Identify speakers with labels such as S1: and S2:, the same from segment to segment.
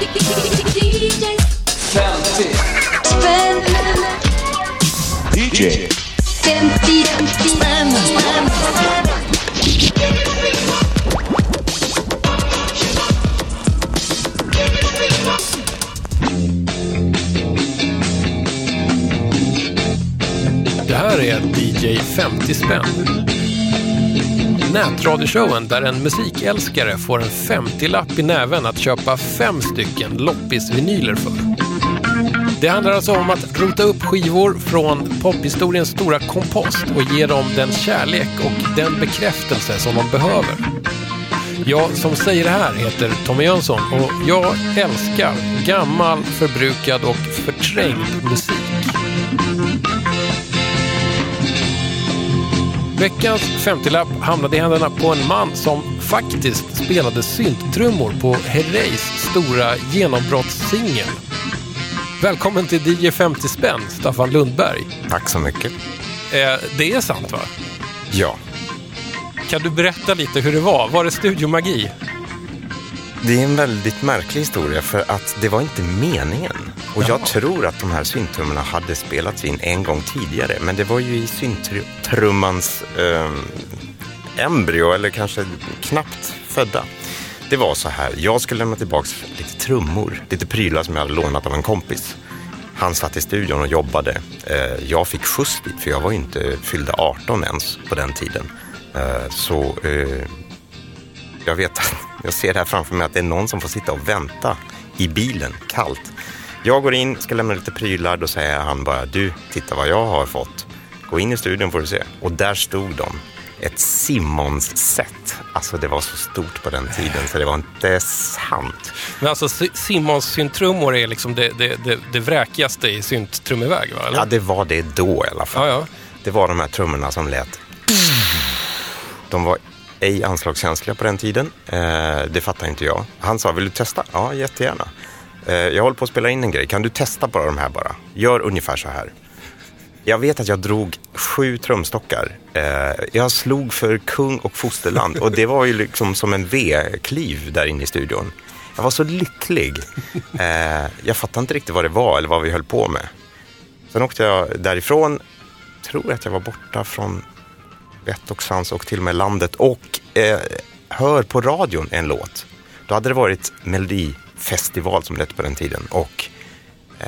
S1: 50
S2: spänn
S3: DJ
S2: 50 spänn
S4: Det här är DJ 50 spänn. Nätradioshowen där en musikälskare får en 50-lapp i näven att köpa fem stycken loppisvinyler för. Det handlar alltså om att rota upp skivor från pophistoriens stora kompost och ge dem den kärlek och den bekräftelse som de behöver. Jag som säger det här heter Tommy Jönsson och jag älskar gammal, förbrukad och förträngd musik. Veckans 50-lapp hamnade i händerna på en man som faktiskt spelade synttrummor på Herreys stora genombrottssingel. Välkommen till DJ 50 spänn, Staffan Lundberg.
S5: Tack så mycket.
S4: Eh, det är sant va?
S5: Ja,
S4: Kan du berätta lite hur det var? Var det studiomagi?
S5: Det är en väldigt märklig historia för att det var inte meningen. Och jag tror att de här syntrummorna hade spelats in en gång tidigare, men det var ju i synttrummans eh, embryo, eller kanske knappt födda. Det var så här, jag skulle lämna tillbaka lite trummor, lite prylar som jag hade lånat av en kompis. Han satt i studion och jobbade. Eh, Jag fick skjuts dit, för jag var ju inte fyllda 18 ens på den tiden. Eh, Så eh, jag vet att jag ser det här framför mig att det är någon som får sitta och vänta i bilen, kallt. Jag går in, ska lämna lite prylar, då säger han bara du, titta vad jag har fått. Gå in i studion får du se. Och där stod de. Ett Simmons-set. Alltså det var så stort på den tiden så det var inte sant.
S4: Men alltså Si- Simons synttrummor är liksom det, det, det, det vräkigaste i synttrummorväg va? Eller?
S5: Ja, det var det då i alla fall.
S4: ja, ja.
S5: Det var de här trummorna som lät. De var ej anslagskänsliga på den tiden. Eh, det fattar inte jag. Han sa, vill du testa? Ja, jättegärna. Eh, jag håller på att spela in en grej. Kan du testa bara de här bara? Gör ungefär så här. Jag vet att jag drog sju trumstockar. Eh, jag slog för kung och fosterland och det var ju liksom som en V-kliv där inne i studion. Jag var så lycklig. Eh, jag fattade inte riktigt vad det var eller vad vi höll på med. Sen åkte jag därifrån, tror att jag var borta från vett och sans och till och med landet och eh, hör på radion en låt. Då hade det varit Melodifestival som det hette på den tiden och eh,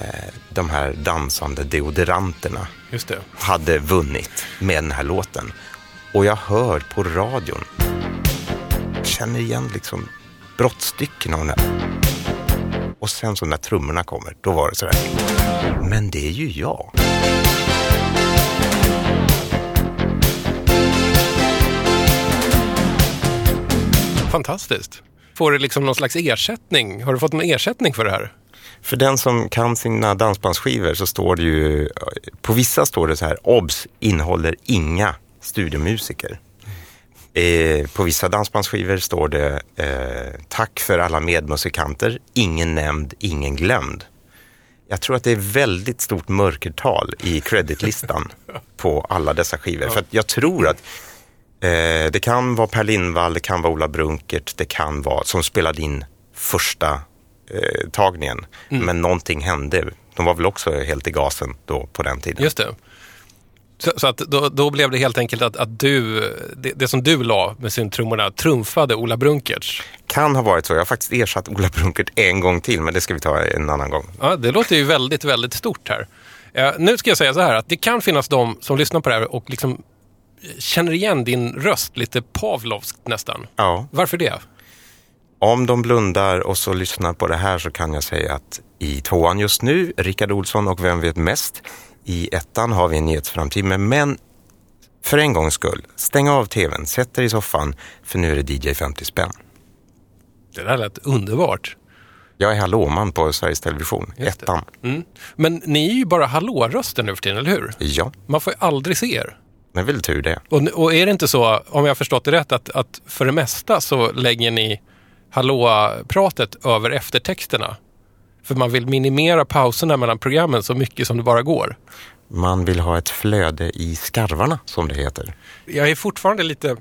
S5: de här dansande deodoranterna hade vunnit med den här låten. Och jag hör på radion, känner igen liksom brottstycken av den här. Och sen så när trummorna kommer, då var det sådär. Men det är ju jag.
S4: Fantastiskt. Får du liksom någon slags ersättning? Har du fått någon ersättning för det här?
S5: För den som kan sina dansbandsskivor så står det ju, på vissa står det så här, OBS innehåller inga studiomusiker. Eh, på vissa dansbandsskivor står det, eh, tack för alla medmusikanter, ingen nämnd, ingen glömd. Jag tror att det är väldigt stort mörkertal i creditlistan på alla dessa skivor. För att jag tror att eh, det kan vara Per Lindvall, det kan vara Ola Brunkert, det kan vara som spelade in första eh, tagningen. Men någonting hände. De var väl också helt i gasen då på den tiden.
S4: Just det. Så, så att då, då blev det helt enkelt att, att du, det, det som du la med syntrummorna trumfade Ola Brunkerts.
S5: Kan ha varit så. Jag har faktiskt ersatt Ola Brunkert en gång till, men det ska vi ta en annan gång.
S4: Ja, det låter ju väldigt, väldigt stort här. Eh, nu ska jag säga så här att det kan finnas de som lyssnar på det här och liksom känner igen din röst lite Pavlovskt nästan.
S5: Ja.
S4: Varför det?
S5: Om de blundar och så lyssnar på det här så kan jag säga att i tvåan just nu, Rickard Olsson och Vem vet mest? I ettan har vi en nyhetsframtid, men för en gångs skull, stäng av tvn, sätt dig i soffan, för nu är det DJ 50 spänn.
S4: Det där lät underbart.
S5: Jag är hallåman på Sveriges Television, ettan.
S4: Mm. Men ni är ju bara hallårösten nu för tiden, eller hur?
S5: Ja,
S4: Man får ju aldrig se er.
S5: Det är väl tur det.
S4: Och, och är det inte så, om jag har förstått det rätt, att, att för det mesta så lägger ni hallå-pratet över eftertexterna? För man vill minimera pauserna mellan programmen så mycket som det bara går.
S5: Man vill ha ett flöde i skarvarna, som det heter.
S4: Jag är fortfarande lite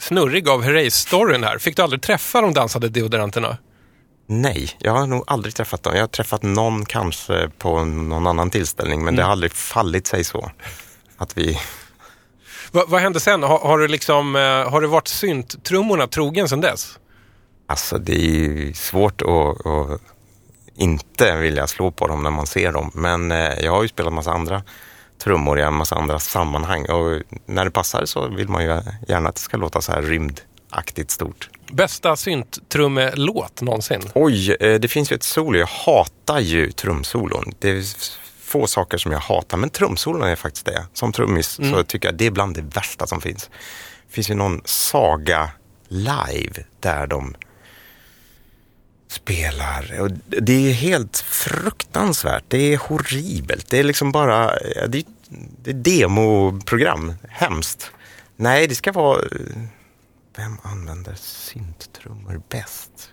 S4: snurrig av Herreys-storyn här. Fick du aldrig träffa de dansade deodoranterna?
S5: Nej, jag har nog aldrig träffat dem. Jag har träffat någon kanske på någon annan tillställning, men det har aldrig fallit sig så. Att vi...
S4: Va, vad hände sen? Har, har, du liksom, eh, har du varit synttrummorna trogen sedan dess?
S5: Alltså det är ju svårt att, att inte vilja slå på dem när man ser dem. Men eh, jag har ju spelat massa andra trummor i en massa andra sammanhang och när det passar så vill man ju gärna att det ska låta så här rymdaktigt stort.
S4: Bästa synttrummelåt någonsin?
S5: Oj, eh, det finns ju ett solo. Jag hatar ju trumsolon. Det få saker som jag hatar, men trumsolon är faktiskt det. Som trummis mm. så tycker jag det är bland det värsta som finns. Finns ju någon saga live där de spelar. Och det är helt fruktansvärt. Det är horribelt. Det är liksom bara det är, det är demoprogram. Hemskt. Nej, det ska vara... Vem använder synttrummor bäst?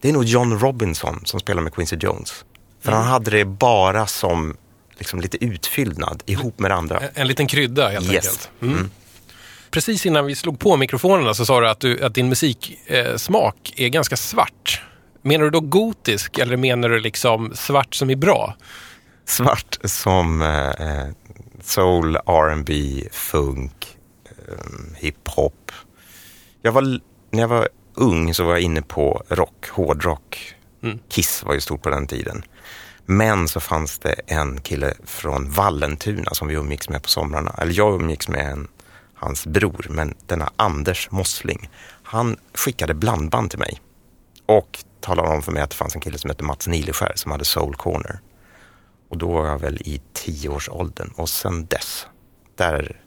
S5: Det är nog John Robinson som spelar med Quincy Jones. För mm. han hade det bara som liksom lite utfyllnad ihop med det andra.
S4: En, en liten krydda helt
S5: yes.
S4: enkelt. Mm. Mm. Precis innan vi slog på mikrofonerna så sa du att, du, att din musiksmak är ganska svart. Menar du då gotisk eller menar du liksom svart som är bra?
S5: Svart som eh, soul, R&B, funk, eh, hiphop. Jag var, när jag var ung så var jag inne på rock, hårdrock. Mm. Kiss var ju stort på den tiden. Men så fanns det en kille från Vallentuna som vi umgicks med på somrarna. Eller jag umgicks med en, hans bror, men denna Anders Mossling. Han skickade blandband till mig. Och talade om för mig att det fanns en kille som hette Mats Nileskär som hade Soul Corner. Och då var jag väl i tioårsåldern och sen dess, där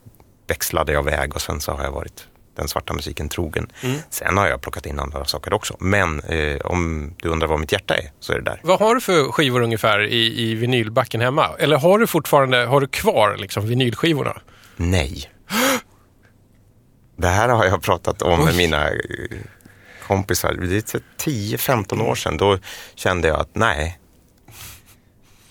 S5: växlade jag väg och sen så har jag varit den svarta musiken trogen. Mm. Sen har jag plockat in andra saker också. Men eh, om du undrar vad mitt hjärta är så är det där.
S4: Vad har du för skivor ungefär i, i vinylbacken hemma? Eller har du fortfarande, har du kvar liksom vinylskivorna?
S5: Nej. Det här har jag pratat om Oj. med mina eh, kompisar, det är 10-15 år sedan, då kände jag att nej.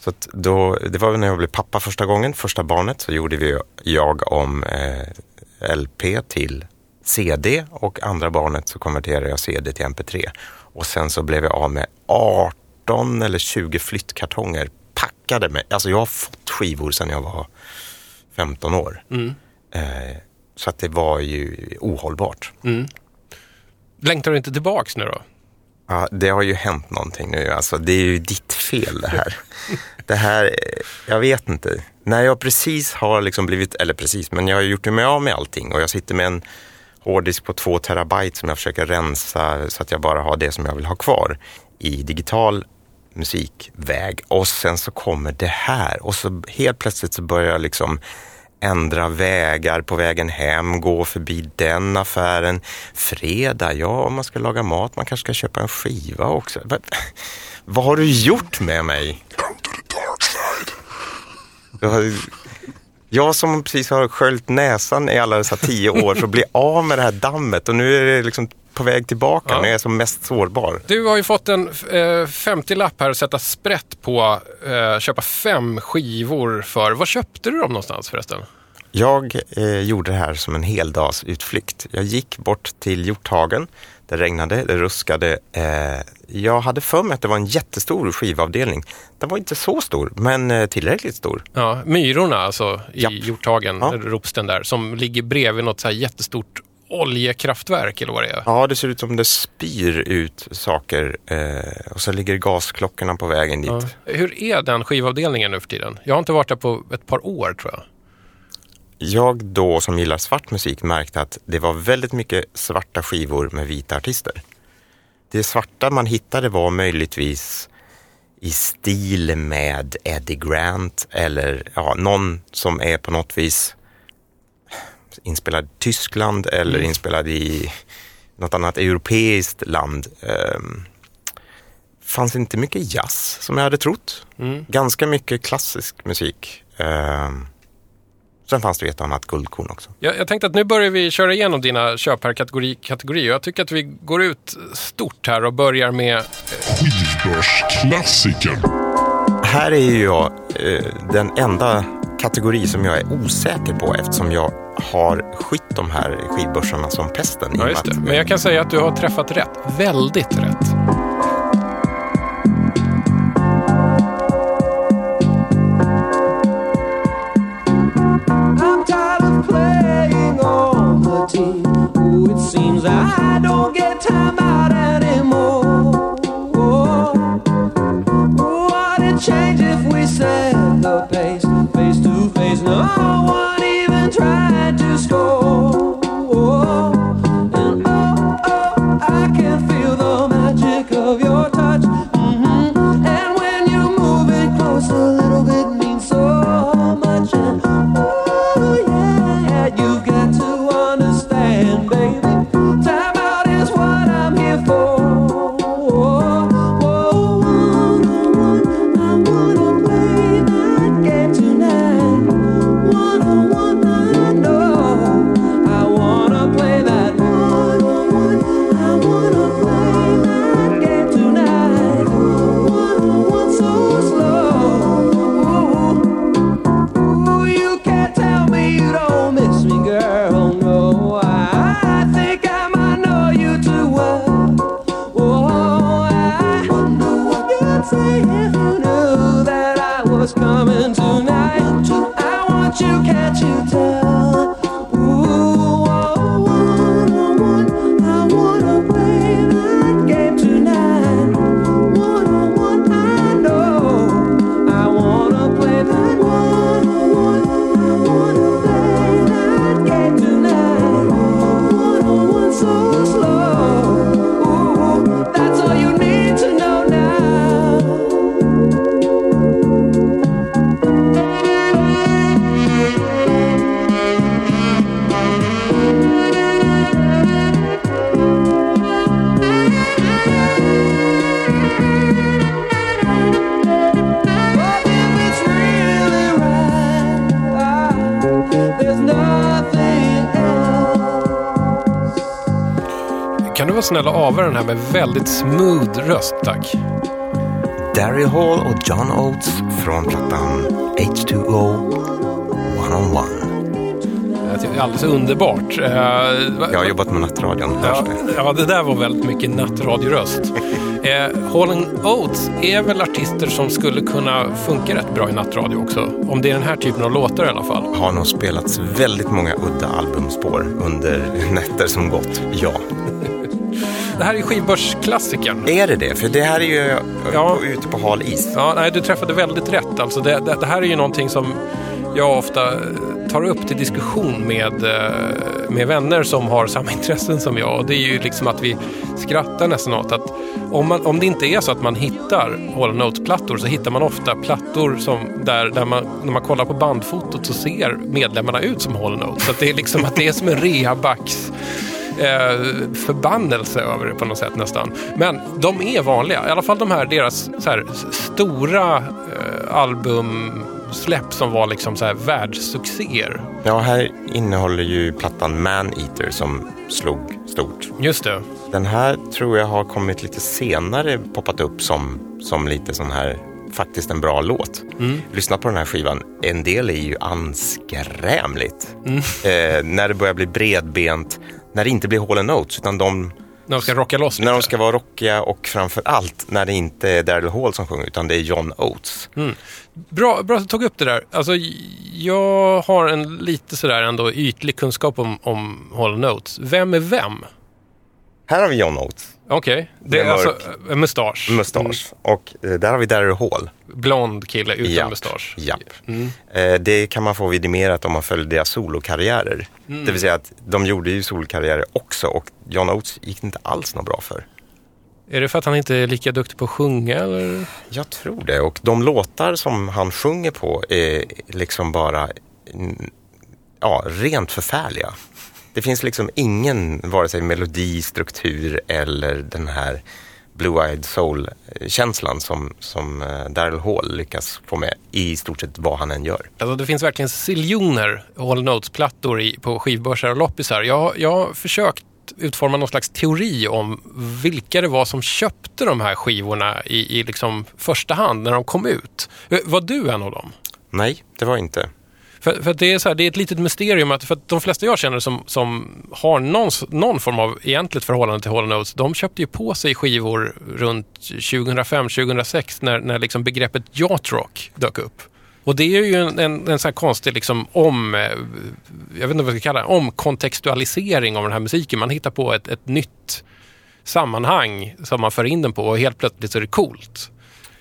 S5: Så då, det var när jag blev pappa första gången, första barnet, så gjorde vi, jag om eh, LP till CD och andra barnet så konverterade jag CD till MP3. Och sen så blev jag av med 18 eller 20 flyttkartonger packade med, alltså jag har fått skivor sedan jag var 15 år. Mm. Eh, så att det var ju ohållbart. Mm.
S4: Längtar du inte tillbaks nu då?
S5: Ja, det har ju hänt någonting nu. Alltså, det är ju ditt fel det här. det här, jag vet inte. När jag precis har liksom blivit, eller precis, men jag har gjort mig av med allting och jag sitter med en hårddisk på två terabyte som jag försöker rensa så att jag bara har det som jag vill ha kvar i digital musikväg. Och sen så kommer det här och så helt plötsligt så börjar jag liksom ändra vägar på vägen hem, gå förbi den affären. Fredag, ja, om man ska laga mat, man kanske ska köpa en skiva också. Vad, vad har du gjort med mig?
S1: Come to the dark side.
S5: Jag, som precis har sköljt näsan i alla dessa tio år för att bli av med det här dammet och nu är det liksom på väg tillbaka ja. när jag är som mest sårbar.
S4: Du har ju fått en eh, 50-lapp här att sätta sprätt på. Eh, köpa fem skivor för. Var köpte du dem någonstans förresten?
S5: Jag eh, gjorde det här som en heldagsutflykt. Jag gick bort till Hjorthagen. Det regnade, det ruskade. Eh, jag hade för mig att det var en jättestor skivavdelning. Den var inte så stor, men eh, tillräckligt stor.
S4: Ja, Myrorna alltså i Japp. Hjorthagen, ja. Ropsten där, som ligger bredvid något så jättestort oljekraftverk eller vad det är?
S5: Ja, det ser ut som det spyr ut saker eh, och så ligger gasklockorna på vägen dit. Ja.
S4: Hur är den skivavdelningen nu för tiden? Jag har inte varit där på ett par år tror jag.
S5: Jag då som gillar svart musik märkte att det var väldigt mycket svarta skivor med vita artister. Det svarta man hittade var möjligtvis i stil med Eddie Grant eller ja, någon som är på något vis inspelad i Tyskland eller mm. inspelad i något annat europeiskt land. Um, fanns inte mycket jazz som jag hade trott. Mm. Ganska mycket klassisk musik. Um, Sen fanns det ett annat guldkorn också.
S4: Jag, jag tänkte att nu börjar vi köra igenom dina köp här kategori, kategori. Jag tycker att vi går ut stort här och börjar med...
S1: Skivbörsklassikern.
S5: Här är ju jag eh, den enda kategori som jag är osäker på eftersom jag har skytt de här skivbörsarna som pesten.
S4: Ja, just det. Men jag kan säga att du har träffat rätt. Väldigt rätt. Vara snäll och ava den här med väldigt smooth röst, tack.
S5: Daryl Hall och John Oates från plattan H2O One on One.
S4: Jag tycker Det är alldeles underbart. Eh,
S5: Jag har jobbat med nattradion.
S4: Ja, ja, det där var väldigt mycket nattradioröst. Eh, Hall Oates är väl artister som skulle kunna funka rätt bra i nattradio också. Om det är den här typen av låtar i alla fall.
S5: Har nog spelats väldigt många udda albumspår under nätter som gått. Ja.
S4: Det här är skivbörsklassikern.
S5: Är det det? För det här är ju
S4: Ja.
S5: på, ute på hal is.
S4: Ja, nej, du träffade väldigt rätt. Alltså det, det, det här är ju någonting som jag ofta tar upp till diskussion med, eh, med vänner som har samma intressen som jag. Och det är ju liksom att vi skrattar nästan åt att om, man, om det inte är så att man hittar Hall Notes-plattor så hittar man ofta plattor som där, där man, när man kollar på bandfotot så ser medlemmarna ut som Hall Notes. Så det är liksom att det är som en rehabacks eh, förbannelse över det på något sätt nästan. Men de är vanliga. I alla fall de här deras här, stora eh, albumsläpp som var liksom så här världssuccéer.
S5: Ja, här innehåller ju plattan Man Eater som slog stort.
S4: Just det.
S5: Den här tror jag har kommit lite senare, poppat upp som, som lite sån här, faktiskt en bra låt. Lyssna på den här skivan, en del är ju anskrämligt. Eh, när det börjar bli bredbent, när det inte blir Hall Notes, utan de,
S4: När de ska rocka loss lite.
S5: när de ska vara rockiga och framför allt när det inte är Daryl Hall som sjunger, utan det är John Oates.
S4: Bra, bra att du tog upp det där. Alltså, jag har en lite sådär ändå ytlig kunskap om, om Hall Notes. Vem är vem?
S5: Här har vi John Oates,
S4: Okej, det är alltså
S5: mörk
S4: en mustasch.
S5: mustasch, och eh, där har vi Daryl Hall.
S4: Blond kille utan
S5: Japp,
S4: mustasch.
S5: Japp. Eh, det kan man få vidimerat om man följer deras solokarriärer. Det vill säga att de gjorde ju solokarriärer också och John Oates gick inte alls något bra för.
S4: Är det för att han inte är lika duktig på att sjunga eller?
S5: Jag tror det. Och de låtar som han sjunger på är liksom bara mm, ja, rent förfärliga. Det finns liksom ingen, vare sig melodi, struktur eller den här Blue-Eyed Soul-känslan som, som eh, Daryl Hall lyckas få med i stort sett vad han än gör.
S4: Alltså det finns verkligen siljoner Hall Notes-plattor på skivbörsar och loppisar. Jag, jag har försökt utforma någon slags teori om vilka det var som köpte de här skivorna i, i liksom första hand när de kom ut. Eh, Var du en av dem?
S5: Nej, det var inte.
S4: För, för det, är så här, det är ett litet mysterium att, för att de flesta jag känner som, som har någon, någon form av egentligt förhållande till Hall Notes, de köpte ju på sig skivor runt 2005-2006 när, när liksom begreppet yacht dök upp. Och det är ju en, en, en sån här konstig liksom om, eh, jag vet inte vad jag ska kalla det, omkontextualisering av den här musiken. Man hittar på ett, ett nytt sammanhang som man för in den på och helt plötsligt så är det coolt.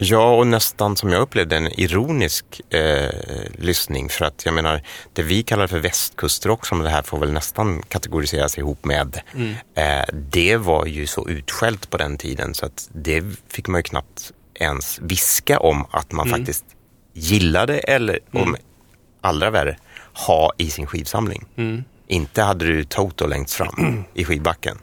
S5: Ja, och nästan som jag upplevde en ironisk eh, lyssning. För att jag menar, det vi kallar för västkustrock, som det här får väl nästan kategoriseras ihop med. Eh, det var ju så utskällt på den tiden så att det fick man ju knappt ens viska om att man faktiskt gillade eller om allra värre, ha i sin skivsamling. Inte hade du Toto längst fram i skivbacken.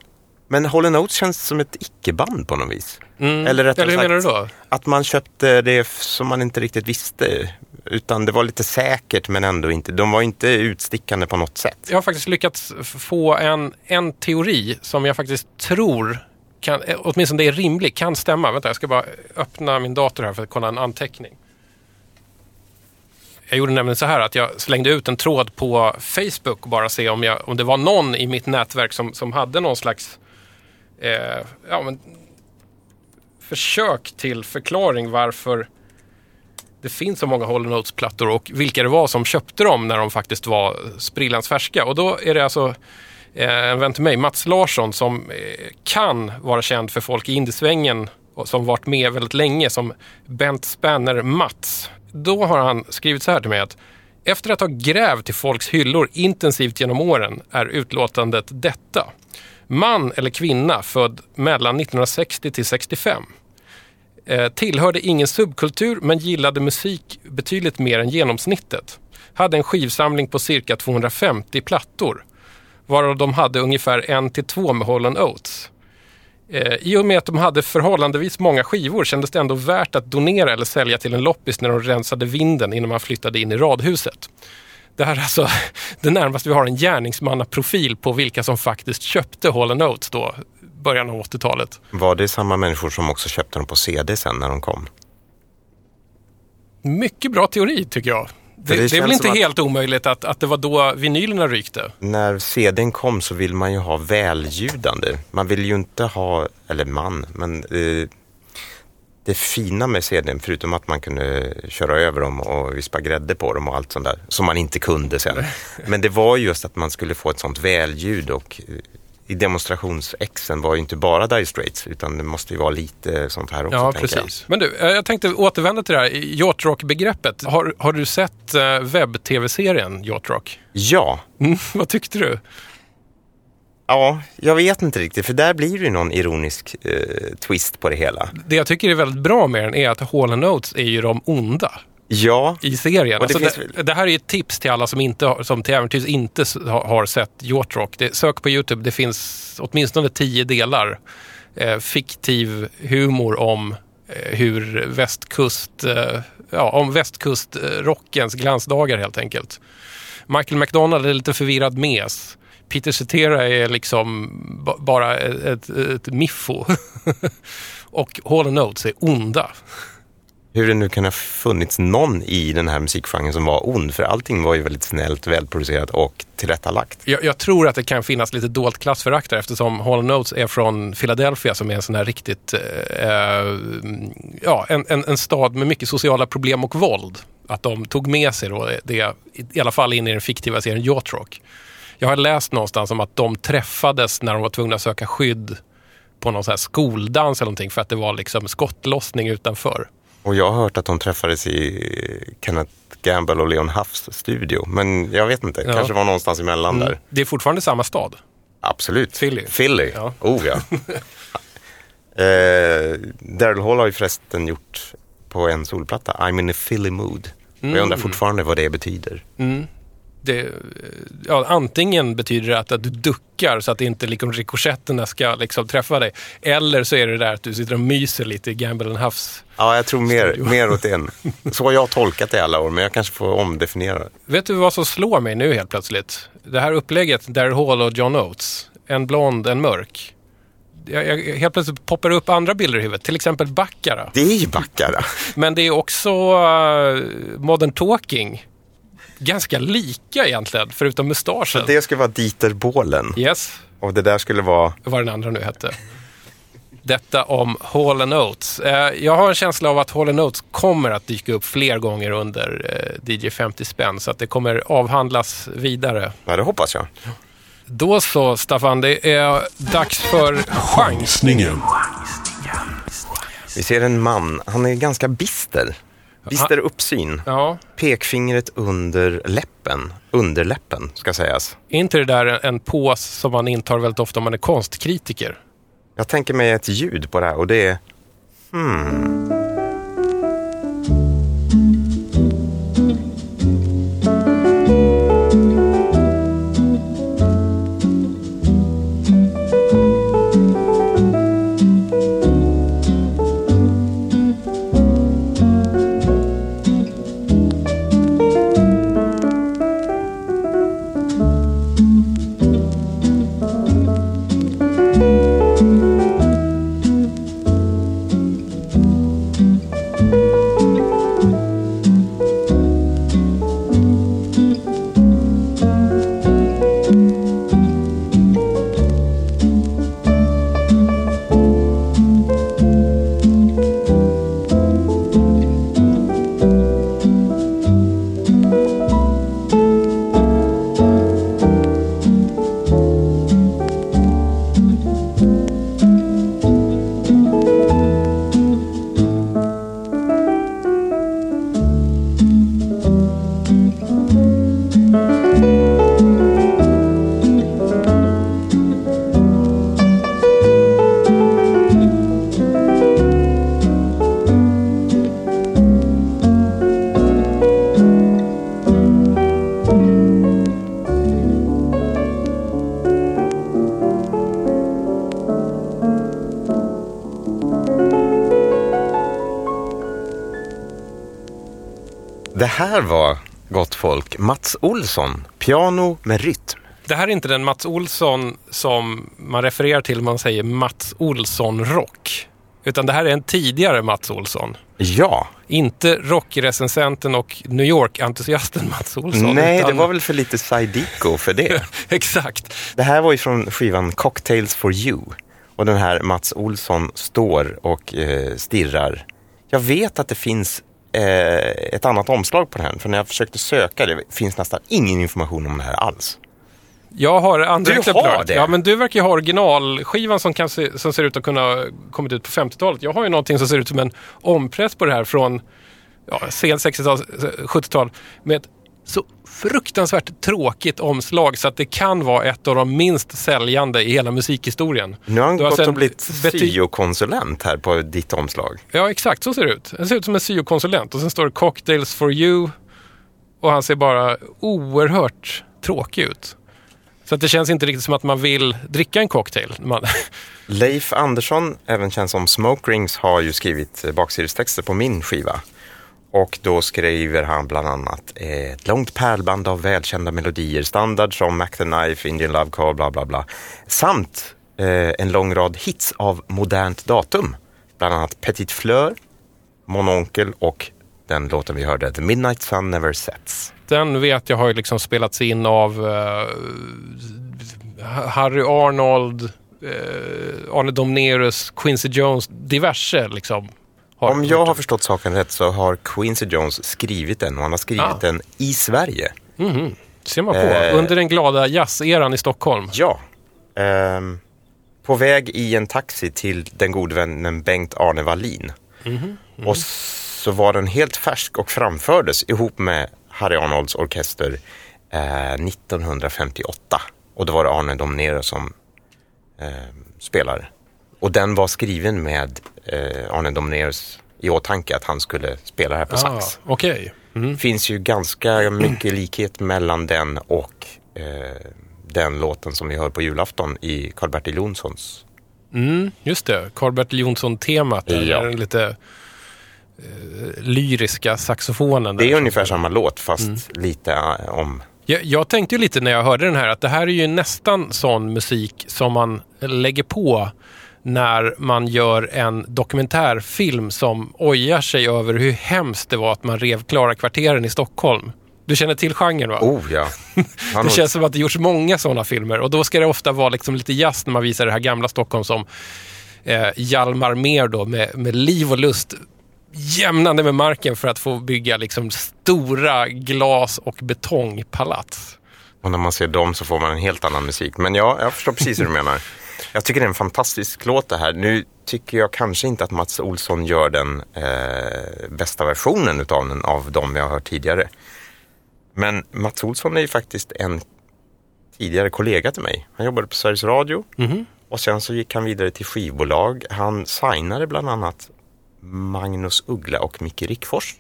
S5: Men Hall Notes känns som ett icke-band på något vis. Eller rättare
S4: Eller hur menar du då?
S5: att man köpte det som man inte riktigt visste. Utan det var lite säkert men ändå inte. De var inte utstickande på något sätt.
S4: Jag har faktiskt lyckats få en, en teori som jag faktiskt tror, kan, eh, åtminstone det är rimlig, kan stämma. Vänta, jag ska bara öppna min dator här för att kolla en anteckning. Jag gjorde nämligen så här att jag slängde ut en tråd på Facebook och bara se om, jag, om det var någon i mitt nätverk som, som hade någon slags eh, ja, men, försök till förklaring varför det finns så många Hall Notes-plattor och vilka det var som köpte dem när de faktiskt var sprillans färska. Och då är det alltså eh, en vän till mig, Mats Larsson, som eh, kan vara känd för folk i indiesvängen och som varit med väldigt länge som Bent Spanner Mats. Då har han skrivit så här till mig att efter att ha grävt i folks hyllor intensivt genom åren är utlåtandet detta. Man eller kvinna född mellan 1960 till 65 eh, tillhörde ingen subkultur men gillade musik betydligt mer än genomsnittet. Hade en skivsamling på cirka 250 plattor. Varav de hade ungefär en till två med Hall Oates. Eh, I och med att de hade förhållandevis många skivor kändes det ändå värt att donera eller sälja till en loppis när de rensade vinden innan man flyttade in i radhuset. Det här är alltså det närmaste vi har en gärningsmannaprofil på vilka som faktiskt köpte Hall Oates då början av 80-talet.
S5: Var det samma människor som också köpte dem på CD sen när de kom?
S4: Mycket bra teori tycker jag. Det,
S5: det
S4: det, är väl inte
S5: att-
S4: helt omöjligt att, att det var då vinylerna rykte.
S5: När CDn kom så vill man ju ha väljudande. Man vill ju inte ha, eller man, men eh, det fina med CDn, förutom att man kunde köra över dem och vispa grädde på dem och allt sånt där, som man inte kunde sen. Men det var just att man skulle få ett sånt välljud och eh, i demonstrationsexen var ju inte bara Dire Straits, utan det måste ju vara lite sånt här också.
S4: Ja,
S5: tänker jag.
S4: precis. Men du, eh, jag tänkte återvända till det här yacht rock-begreppet. Har, har du sett eh, webb-tv-serien Yacht Rock?
S5: Ja,
S4: Mm, vad tyckte du?
S5: Ja, jag vet inte riktigt, för där blir det ju någon ironisk eh, twist på det hela.
S4: Det jag tycker är väldigt bra med den är att Hall Notes är ju de onda
S5: Ja,
S4: i serien.
S5: Och det
S4: Alltså
S5: finns
S4: det, det här är ett tips till alla som, inte har, som till äventyrs inte har, har sett Yacht Rock. Det, sök på YouTube, det finns åtminstone tio delar. Eh, fiktiv humor om eh, hur västkust, eh, ja, om västkustrockens glansdagar helt enkelt. Michael McDonald är lite förvirrad mes. Peter Cetera är liksom ba- bara ett, ett, ett miffo. Och Hall Notes är onda.
S5: hur det nu kan ha funnits någon i den här musikgenren som var ond, för allting var ju väldigt snällt, välproducerat och tillrättalagt.
S4: Jag, jag tror att det kan finnas lite dolt klassförakt där eftersom Hall Notes är från Philadelphia som är en sån här riktigt, eh, eh, ja, en, en, en stad med mycket sociala problem och våld. Att de tog med sig då det, i alla fall in i den fiktiva serien Yacht Rock. Jag har läst någonstans om att de träffades när de var tvungna att söka skydd på någon här skoldans eller någonting för att det var liksom skottlossning utanför.
S5: Och jag har hört att de träffades i Kenneth Gamble och Leon Huffs studio, men jag vet inte,
S4: Ja.
S5: kanske var någonstans emellan där.
S4: Det är fortfarande samma stad.
S5: Absolut.
S4: Philly.
S5: Philly,
S4: Ja.
S5: oh ja. eh, Daryl Hall har ju förresten gjort på en solplatta, I'm in a Philly mood. Och jag
S4: Mm.
S5: undrar fortfarande vad det betyder.
S4: Det, ja, antingen betyder det att, att du duckar så att inte liksom rikoschetterna ska liksom träffa dig. Eller så är det där att du sitter och myser lite i Gamble and Huffs.
S5: Ja, jag tror mer,
S4: Studio.
S5: mer åt en. Så har jag tolkat det i alla år, men jag kanske får omdefiniera det.
S4: Vet du vad som slår mig nu helt plötsligt? Det här upplägget, Daryl Hall och John Oates. En blond, en mörk. Jag, jag, helt plötsligt poppar upp andra bilder i huvudet. Till exempel Baccara.
S5: Det är ju Baccara.
S4: Men det är också uh, Modern Talking. Ganska lika egentligen, förutom mustaschen.
S5: Det ska vara Dieter Bohlen.
S4: Yes,
S5: Och det där skulle vara...
S4: vad den andra nu hette. Detta om Hall Oates. Eh, jag har en känsla av att Hall Oates kommer att dyka upp fler gånger under eh, DJ 50 spänn så att det kommer avhandlas vidare.
S5: Ja, det hoppas jag.
S4: Då så Staffan, det är dags för
S1: Chansningen.
S5: Vi ser en man, han är ganska bister. Bister uppsyn.
S4: Ja,
S5: Pekfingret under läppen. Underläppen, ska sägas.
S4: är inte det där en, pås som man intar väldigt ofta om man är konstkritiker?
S5: Jag tänker mig ett ljud på det här och det är... Det här var, gott folk, Mats Olsson. Piano med rytm.
S4: Det här är inte den Mats Olsson som man refererar till när man säger Mats Olsson-rock. Utan det här är en tidigare Mats Olsson.
S5: Ja,
S4: Inte rockrecensenten och New York-entusiasten Mats Olsson.
S5: nej,
S4: utan...
S5: det var väl för lite Saidico för det.
S4: Exakt.
S5: Det här var ju från skivan Cocktails for you. Och den här Mats Olsson står och eh, stirrar. Jag vet att det finns eh, ett annat omslag på den, här, för när jag försökte söka det finns nästan ingen information om det här alls.
S4: Jag har andra
S5: Du
S4: exemplar.
S5: har det?
S4: Ja, men du verkar ju ha originalskivan som, kan se, som ser ut att kunna ha kommit ut på 50-talet. Jag har ju någonting som ser ut som en ompress på det här från ja, sent 60-tal, 70-tal med ett så fruktansvärt tråkigt omslag så att det kan vara ett av de minst säljande i hela musikhistorien.
S5: Nu har han gått och blivit syokonsulent här på ditt omslag.
S4: Ja, exakt så ser det ut. Han ser ut som en syokonsulent och sen står det cocktails for you och han ser bara oerhört tråkig ut. Så att det känns inte riktigt som att man vill dricka en cocktail. Man,
S5: Leif Andersson, även känd som Smoke Rings, har ju skrivit baksidestexter på min skiva. Och då skriver han bland annat eh, ett långt pärlband av välkända melodier, standard som Mac the Knife, Indian Love Call, bla bla bla. Samt eh, en lång rad hits av modernt datum. Bland annat Petit Fleur, Mon Onkel och den låten vi hörde, The Midnight Sun Never Sets.
S4: den vet jag har ju liksom spelats in av eh, Harry Arnold, eh, Arne Domnerus, Quincy Jones, diverse liksom.
S5: Om jag har förstått saken rätt så har Quincy Jones skrivit den och han har skrivit
S4: Ah.
S5: den i Sverige.
S4: ser man på.
S5: Eh.
S4: Under den glada jazzeran i Stockholm.
S5: Ja. Ehm, på väg i en taxi till den gode vännen Bengt-Arne Wallin. Och så var den helt färsk och framfördes ihop med Harry Arnolds orkester eh, 1958. Och då var det Arne Domnero som eh, spelade. Och den var skriven med eh, Arne Domneros i åtanke att han skulle spela här på
S4: Ah,
S5: sax.
S4: Okej.
S5: Det finns ju ganska mycket likhet mellan den och eh, den låten som vi hör på julafton i Karl-Bertil Jonssons.
S4: Mm, just det. Karl-Bertil Jonsson-temat.
S5: Ja.
S4: Den lite eh, lyriska saxofonen.
S5: Det är ungefär samma låt fast lite eh, om...
S4: Jag, jag tänkte ju lite när jag hörde den här att det här är ju nästan sån musik som man lägger på när man gör en dokumentärfilm som ojar sig över hur hemskt det var att man rev Klara kvarteren i Stockholm. Du känner till genren va?
S5: Oh ja.
S4: Det känns som att det gjorts många sådana filmer och då ska det ofta vara liksom lite jazz när man visar det här gamla Stockholm som eh, Hjalmar Mer då med, med liv och lust jämnande med marken för att få bygga liksom stora glas och betongpalats.
S5: Och när man ser dem så får man en helt annan musik. Men ja, jag förstår precis hur du menar. Jag tycker det är en fantastisk låt det här. Nu tycker jag kanske inte att Mats Olsson gör den eh, bästa versionen utav den av de vi har hört tidigare. Men Mats Olsson är ju faktiskt en tidigare kollega till mig. Han jobbade på Sveriges Radio och sen så gick han vidare till skivbolag. Han signade bland annat Magnus Uggla och Micke Rickfors.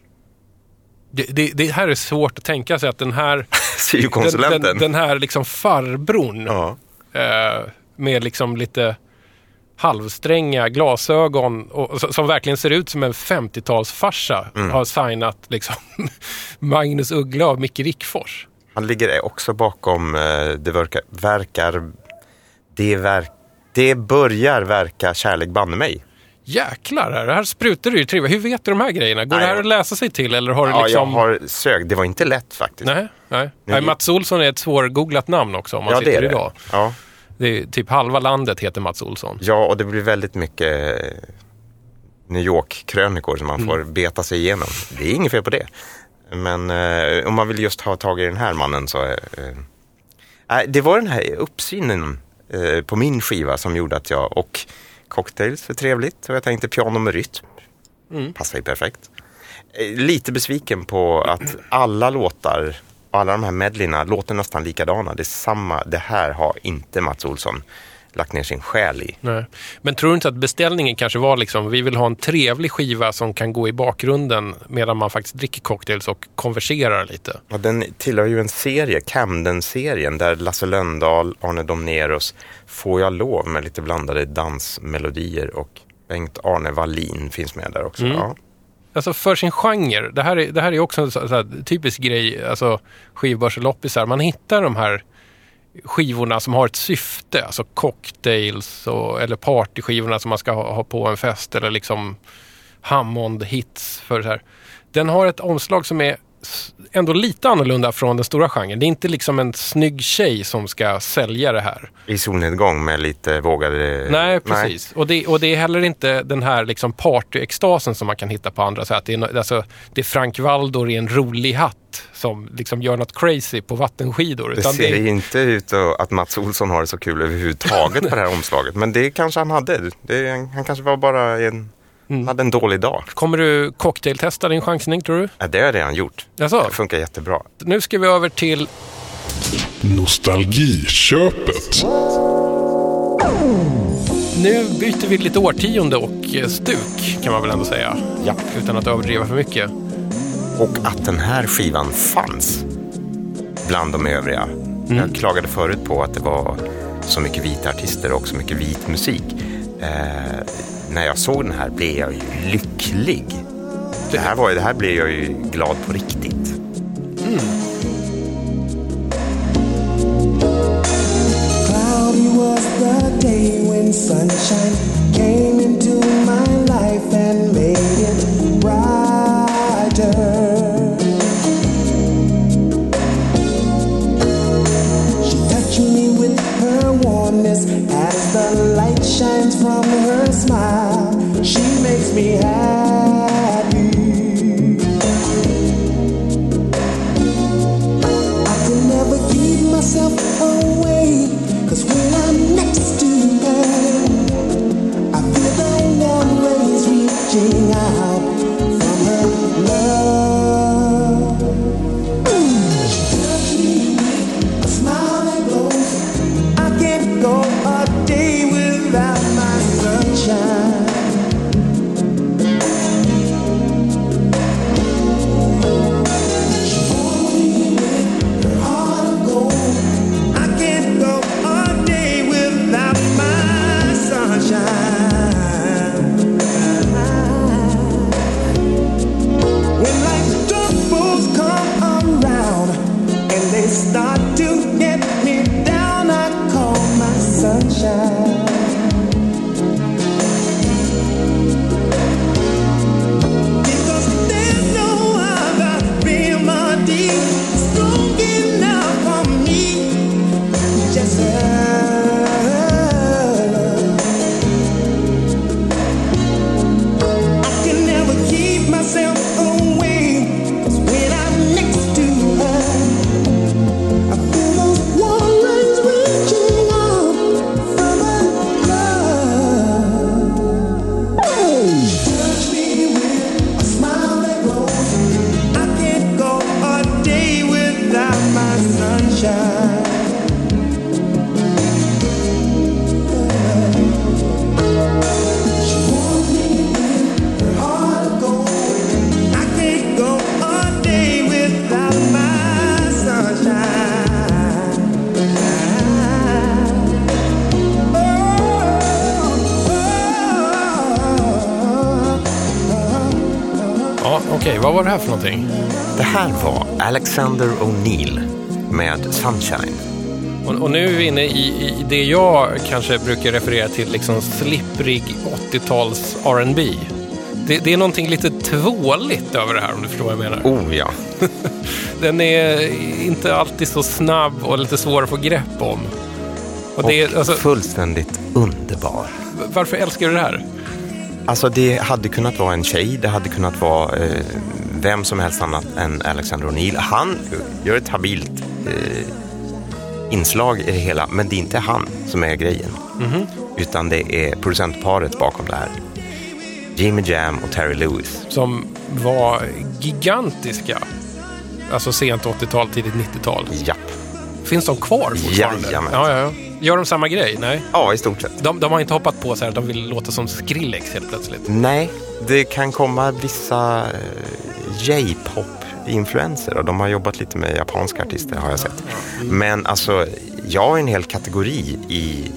S4: Det, det, det här är svårt att tänka sig att den här, den, den, den här liksom farbrorn
S5: Ja.
S4: eh, med liksom lite halvstränga glasögon och, som verkligen ser ut som en 50-talsfarsa
S5: Mm.
S4: har signat liksom Magnus Uggla och Micke Rickfors.
S5: Han ligger också bakom eh, Det verkar, verkar det, verk, det börjar verka kärlek banne mig.
S4: Jäklar, här, här sprutar det ju trivia. Hur vet du de här grejerna? Går
S5: Nej,
S4: det här att läsa sig till eller har du
S5: Ja,
S4: liksom...
S5: jag har sökt. Det var inte lätt faktiskt.
S4: Nej, nej. Nej. Mats Olsson är ett svårgooglat namn också om man
S5: ja,
S4: sitter
S5: det är det.
S4: idag.
S5: Ja.
S4: Det är typ halva landet heter Mats Olsson.
S5: ja, och det blir väldigt mycket eh, New York-krönikor som man
S4: Mm.
S5: får beta sig igenom. Det är inget fel på det. Men eh, om man vill just ha tag i den här mannen så... Eh, eh, det var den här uppsynen eh, på min skiva som gjorde att jag... Och cocktails är trevligt och jag tänkte piano med rytm.
S4: Mm.
S5: Passar ju perfekt. Eh, Lite besviken på att alla låtar alla de här medleyna låter nästan likadana. Det är samma. Det här har inte Mats Olsson lagt ner sin själ i.
S4: Nej. Men tror du inte att beställningen kanske var liksom, vi vill ha en trevlig skiva som kan gå i bakgrunden medan man faktiskt dricker cocktails och konverserar lite?
S5: Ja, den tillhör ju en serie, Camden-serien, där Lasse Lönndahl, Arne Domneros, Får jag lov med lite blandade dansmelodier och Bengt-Arne Wallin finns med där också.
S4: Mm.
S5: Ja.
S4: Alltså för sin genre, det här är, det här är också en så, så här, typisk grej, alltså skivbörseloppisar. Man hittar de här skivorna som har ett syfte, alltså cocktails och, eller partyskivorna som man ska ha, ha på en fest eller liksom Hammond-hits för så här. Den har ett omslag som är ändå lite annorlunda från den stora genren. Det är inte liksom en snygg tjej som ska sälja det här.
S5: I solnedgång med lite vågade...
S4: Nej, precis. Och, det, och det är heller inte den här liksom partyextasen som man kan hitta på andra sätt. Det är, alltså, det är Frank Waldor i en rolig hatt som liksom gör något crazy på vattenskidor.
S5: Det ser
S4: det
S5: inte ut att att Mats Olsson har det så kul överhuvudtaget på det här omslaget. Men det kanske han hade. Det, han kanske var bara en,
S4: Mm.
S5: hade en dålig dag.
S4: kommer du cocktailtesta din chansning tror du?
S5: Ja, det har jag redan gjort.
S4: Jaså?
S5: Det funkar jättebra.
S4: Nu ska vi över till
S1: Nostalgiköpet.
S4: Nu byter vi lite årtionde och eh, stuk kan man väl ändå säga.
S5: Ja.
S4: Utan att överdriva för mycket.
S5: Och att den här skivan fanns bland de övriga. Jag klagade förut på att det var så mycket vita artister och så mycket vit musik. Eh, när jag såg den här blev jag ju lycklig. Det här, var, det här blev jag ju glad på riktigt. Mm.
S3: Cloudy was the day when sunshine
S5: här var Alexander O'Neill med Sunshine.
S4: Och, och nu är vi inne i, i det jag kanske brukar referera till, liksom slipprig 80-tals R&B. Det, det är någonting lite tvåligt över det här om du förstår vad jag menar.
S5: Oh ja.
S4: Den är inte alltid så snabb och lite svår att få grepp om. Och det är,
S5: och
S4: alltså,
S5: fullständigt underbar.
S4: varför älskar du det här?
S5: Alltså det hade kunnat vara en tjej, det hade kunnat vara eh, vem som helst annat än Alexander O'Neill. Han gör ett habilt eh, inslag i det hela, men det är inte han som är grejen. Utan det är producentparet bakom det här. Jimmy Jam och Terry Lewis.
S4: Som var gigantiska. Alltså sent 80-tal, tidigt 90-tal.
S5: Japp.
S4: Finns de kvar fortfarande?
S5: Jajamän.
S4: Ja, ja, ja. Gör de samma grej? Nej.
S5: Ja, i stort sett.
S4: De, de har inte hoppat på så här att de vill låta som Skrillex helt plötsligt.
S5: Nej, det kan komma vissa eh, J-pop-influenser och de har jobbat lite med japanska artister har jag sett. Men alltså, jag har en hel kategori i,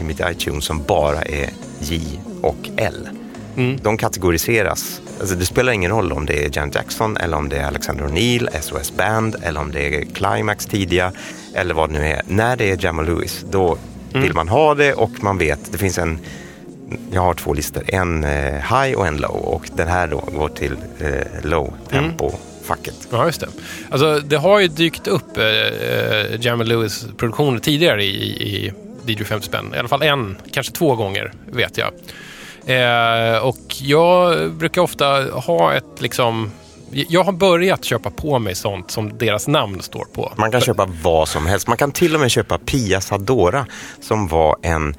S5: i mitt iTunes som bara är J och L.
S4: Mm.
S5: De kategoriseras. Alltså det spelar ingen roll om det är Jan Jackson eller om det är Alexander O'Neill, SOS Band eller om det är Climax tidiga eller vad det nu är. När det är Jamal Lewis, då
S4: Mm.
S5: vill man ha det och man vet, det finns en jag har två listor, en eh, high och en low och den här då går till eh, low tempo facket.
S4: Ja, just det. Alltså, det har ju dykt upp eh, eh, Jamal Lewis-produktioner tidigare i, i DJ 50 spänn. I alla fall en, kanske två gånger, vet jag. Eh, och jag brukar ofta ha ett liksom... Jag har börjat köpa på mig sånt som deras namn står på.
S5: Man kan köpa vad som helst. Man kan till och med köpa Pia Sadora som var en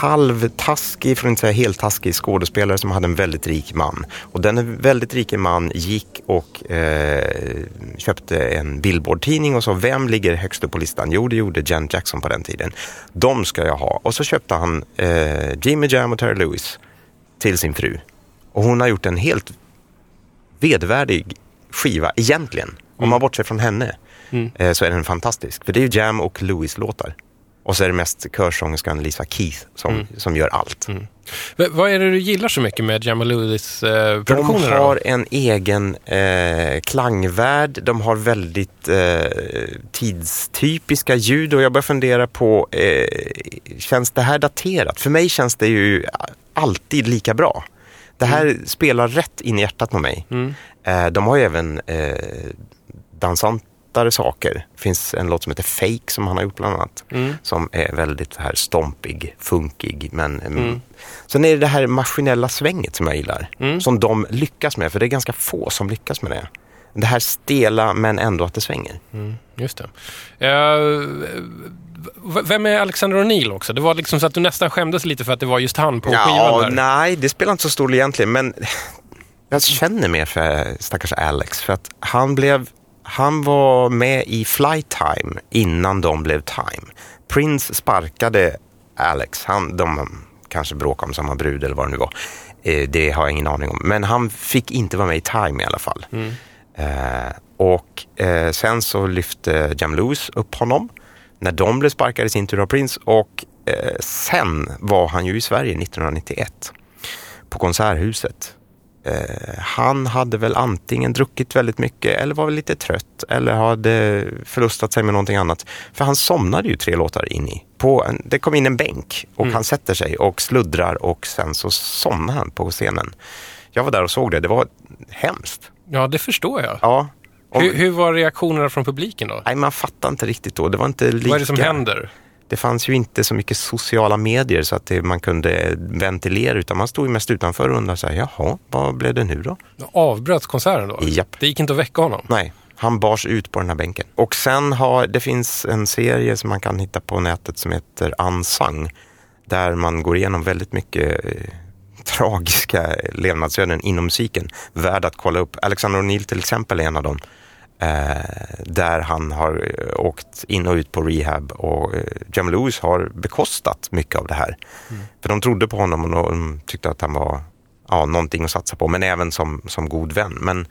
S5: halvtaskig, för att inte säga heltaskig skådespelare som hade en väldigt rik man. Och den väldigt rike man gick och eh, köpte en Billboard-tidning och sa vem ligger högst upp på listan? Jo, det gjorde Jan Jackson på den tiden. De ska jag ha. Och så köpte han eh, Jimmy Jam och Terry Lewis till sin fru. Och hon har gjort en helt vedvärdig skiva egentligen. Om man bortser från henne eh, så är den fantastisk. För det är ju Jam och Lewis-låtar. Och så är det mest körsångerskan Lisa Keith som, som gör allt.
S4: V- vad är det du gillar så mycket med
S5: De
S4: Lewis-produktionerna?
S5: har en egen eh, klangvärld, de har väldigt eh, tidstypiska ljud och jag börjar fundera på, eh, känns det här daterat? För mig känns det ju alltid lika bra. Det här spelar rätt in i hjärtat på mig. Eh, de har ju även eh, dansantare saker. Det finns en låt som heter Fake som han har gjort bland annat. Som är väldigt så här stompig, funkig. Men, mm. Sen är det det här maskinella svänget som jag gillar. Som de lyckas med, för det är ganska få som lyckas med det. Det här stela men ändå att det svänger.
S4: Just det. V- vem är Alexander O'Neill också? Det var liksom så att du nästan skämdes lite för att det var just han på skivan
S5: Ja,
S4: där.
S5: nej, det spelar inte så stor roll egentligen, men jag känner mer för stackars Alex. För att han blev, han var med i Flight Time innan de blev Time. Prince sparkade Alex, han, de kanske bråkade om samma brud eller vad det nu var. Eh, det har jag ingen aning om. Men han fick inte vara med i Time i alla fall. Eh, och eh, sen så lyfte Jam Lewis upp honom när de blev sparkade i sin tur av Prince och eh, sen var han ju i Sverige 1991 på Konserthuset. Eh, han hade väl antingen druckit väldigt mycket eller var väl lite trött eller hade förlustat sig med någonting annat. För han somnade ju tre låtar in i. På en, det kom in en bänk och han sätter sig och sluddrar och sen så somnar han på scenen. Jag var där och såg det, det var hemskt.
S4: Ja, det förstår jag.
S5: Ja. Om-
S4: Hur, hur var reaktionerna från publiken då?
S5: Nej, man fattar inte riktigt då. Det var inte lika...
S4: Vad är det som händer?
S5: Det fanns ju inte så mycket sociala medier så att det, man kunde ventilera utan man stod ju mest utanför och undrade så här, jaha, vad blev det nu då?
S4: Avbröts konserten då?
S5: Japp.
S4: Det gick inte att väcka honom?
S5: Nej, han bars ut på den här bänken. Och sen har, det finns en serie som man kan hitta på nätet som heter Unsung. Där man går igenom väldigt mycket eh, tragiska levnadsöden inom musiken. Värd att kolla upp. Alexander O'Neill till exempel är en av dem. Eh, där han har eh, åkt in och ut på rehab och eh, Jam Lewis har bekostat mycket av det här. För de trodde på honom och de tyckte att han var ja, någonting att satsa på, men även som, som god vän. Men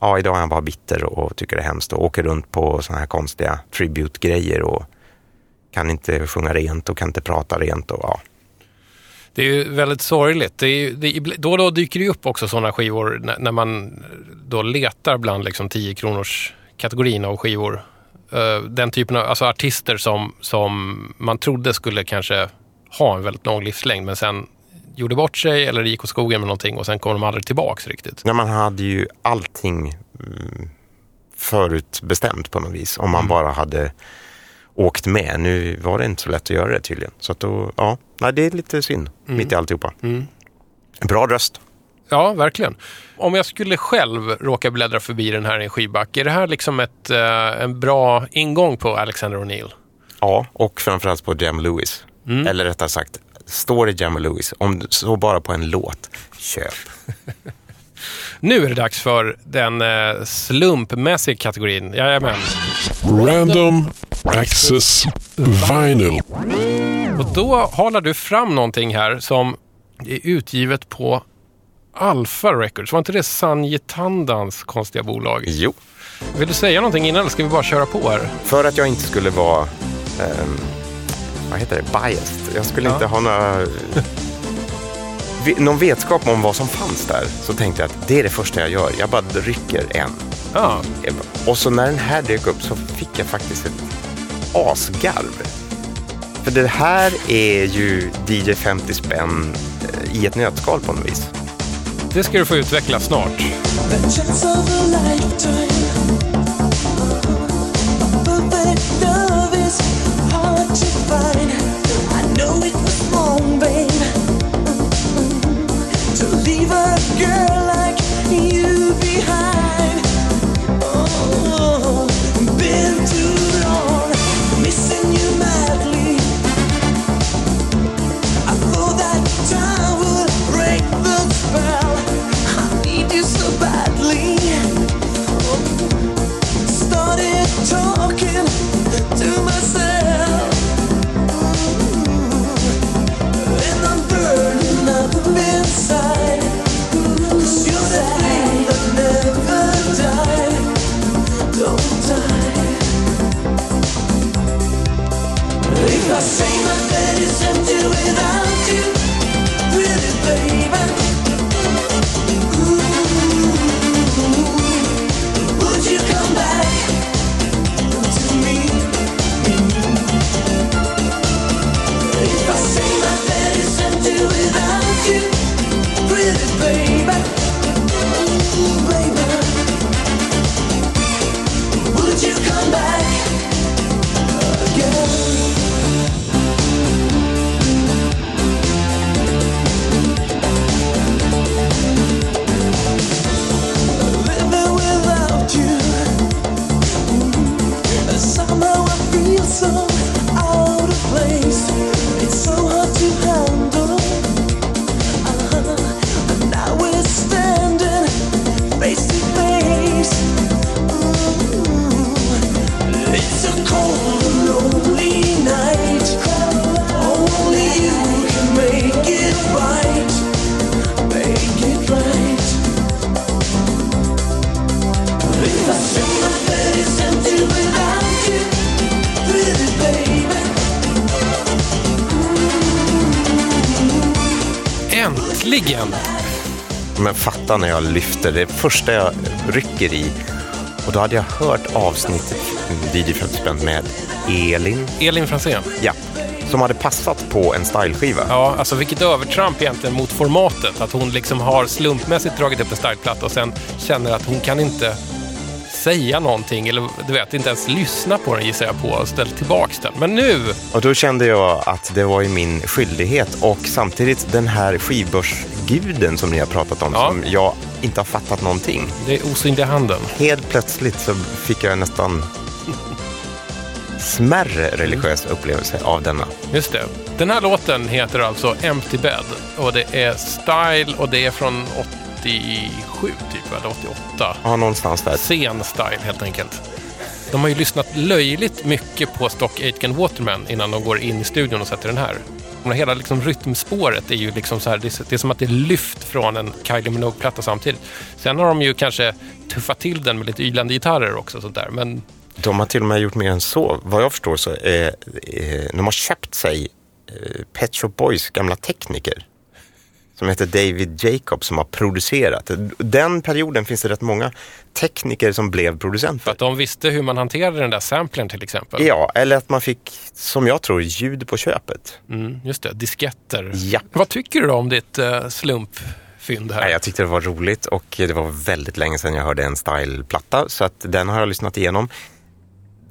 S5: ja, idag är han bara bitter och tycker det är hemskt och åker runt på sådana här konstiga tribute-grejer och kan inte sjunga rent och kan inte prata rent. Och, ja.
S4: Det är ju väldigt sorgligt. Det är, det då och då dyker det upp också sådana skivor när, när man då letar bland liksom 10 kronors kategorin av skivor. Eh, den typen av alltså artister som, som man trodde skulle kanske ha en väldigt lång livslängd men sen gjorde bort sig eller gick åt skogen med någonting och sen kom de aldrig tillbaks riktigt.
S5: När man hade ju allting mm, förutbestämt på något vis. Om man bara hade åkt med. Nu var det inte så lätt att göra det tydligen. Så att då, ja, nej, det är lite synd mitt i alltihopa. Bra röst.
S4: Ja, verkligen. Om jag skulle själv råka bläddra förbi den här i en skivback, är det här liksom ett, eh, en bra ingång på Alexander O'Neill?
S5: Ja, och framförallt på Jam Lewis. Eller rättare sagt, står det Jam Lewis, om du så bara på en låt, köp.
S4: Nu är det dags för den eh, slumpmässiga kategorin. Jajamän.
S1: Random Access Vinyl.
S4: Och då halar du fram någonting här som är utgivet på Alpha Records. Var inte det Sanjay Tandans konstiga bolag?
S5: Jo,
S4: Vill du säga någonting innan eller ska vi bara köra på här?
S5: för att jag inte skulle vara, ehm, vad heter det, biased. Jag skulle
S4: Ja.
S5: inte ha några någon vetskap om vad som fanns där så tänkte jag att det är det första jag gör. Jag bara rycker en.
S4: Ja,
S5: Och så när den här dök upp så fick jag faktiskt ett asgarv. För det här är ju DJ 50 spänn eh, i ett nötskal på något vis.
S4: det ska du få utveckla snart. Äntligen!
S5: Men fatta när jag lyfter det första jag rycker i. Och då hade jag hört avsnittet DJ 50 spänn med Elin,
S4: Elin Franzén.
S5: ja, som hade passat på en styleskiva.
S4: Ja, alltså vilket övertramp egentligen mot formatet. Att hon liksom har slumpmässigt dragit upp en startplatta och sen känner att hon kan inte säga någonting eller du vet, inte ens lyssna på den gissar jag på och ställa tillbaks den. Men nu,
S5: Och då kände jag att det var ju min skyldighet och samtidigt den här skivbörsguden som ni har pratat om
S4: Ja.
S5: som jag inte har fattat någonting.
S4: det är osynlig i handen.
S5: Helt plötsligt så fick jag nästan smärre religiös upplevelse av denna.
S4: Just det. Den här låten heter alltså Empty Bed och det är Style och det är från 87 typ, eller 88.
S5: Ja, någonstans där.
S4: Sen Style helt enkelt. De har ju lyssnat löjligt mycket på Stock Aitken Waterman innan de går in i studion och sätter den här. Men hela liksom rytmspåret är ju liksom så här, det är, det är som att det är lyft från en Kylie Minogue-platta samtidigt. Sen har de ju kanske tuffat till den med lite ylande gitarrer också. Sånt där. Men
S5: De har till och med gjort mer än så. Vad jag förstår så är eh, de har köpt sig eh, Pet Shop Boys gamla tekniker. Som heter David Jacob som har producerat. Den perioden finns det rätt många tekniker som blev
S4: för
S5: producenter.
S4: att de visste hur man hanterade den där samplern till exempel.
S5: Ja, eller att man fick, som jag tror, ljud på köpet.
S4: Mm, just det, disketter.
S5: Ja.
S4: Vad tycker du om ditt uh, slumpfynd här?
S5: Nej, jag tyckte det var roligt och det var väldigt länge sedan jag hörde en styleplatta så att den har jag lyssnat igenom.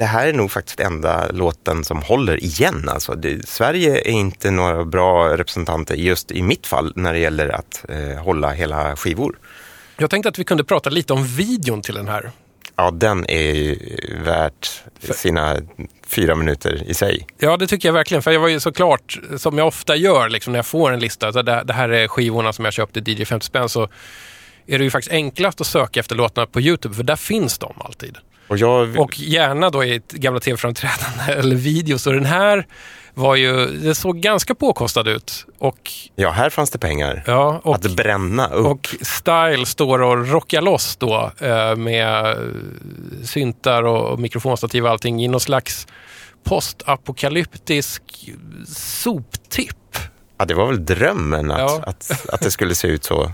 S5: Det här är nog faktiskt enda låten som håller igen. Alltså, det, Sverige är inte några bra representanter just i mitt fall när det gäller att eh, hålla hela skivor.
S4: Jag tänkte att vi kunde prata lite om videon till den här.
S5: Ja, den är ju värt sina fyra minuter i sig.
S4: Ja, det tycker jag verkligen. För jag var ju såklart, som jag ofta gör liksom, när jag får en lista, så det, det här är skivorna som jag köpte DJ 50 spänn, så är det ju faktiskt enklast att söka efter låtarna på YouTube, för där finns de alltid.
S5: Och jag,
S4: Och gärna då i ett gamla tv-framträdanden eller videos. Och den här var ju, det såg ganska påkostad ut. Och,
S5: ja, här fanns det pengar
S4: ja, och,
S5: att bränna upp.
S4: och Style står och rockar loss då eh, med syntar och, och mikrofonstativ och allting i någon slags postapokalyptisk soptipp.
S5: Ja, det var väl drömmen att,
S4: Ja.
S5: att, att det skulle se ut så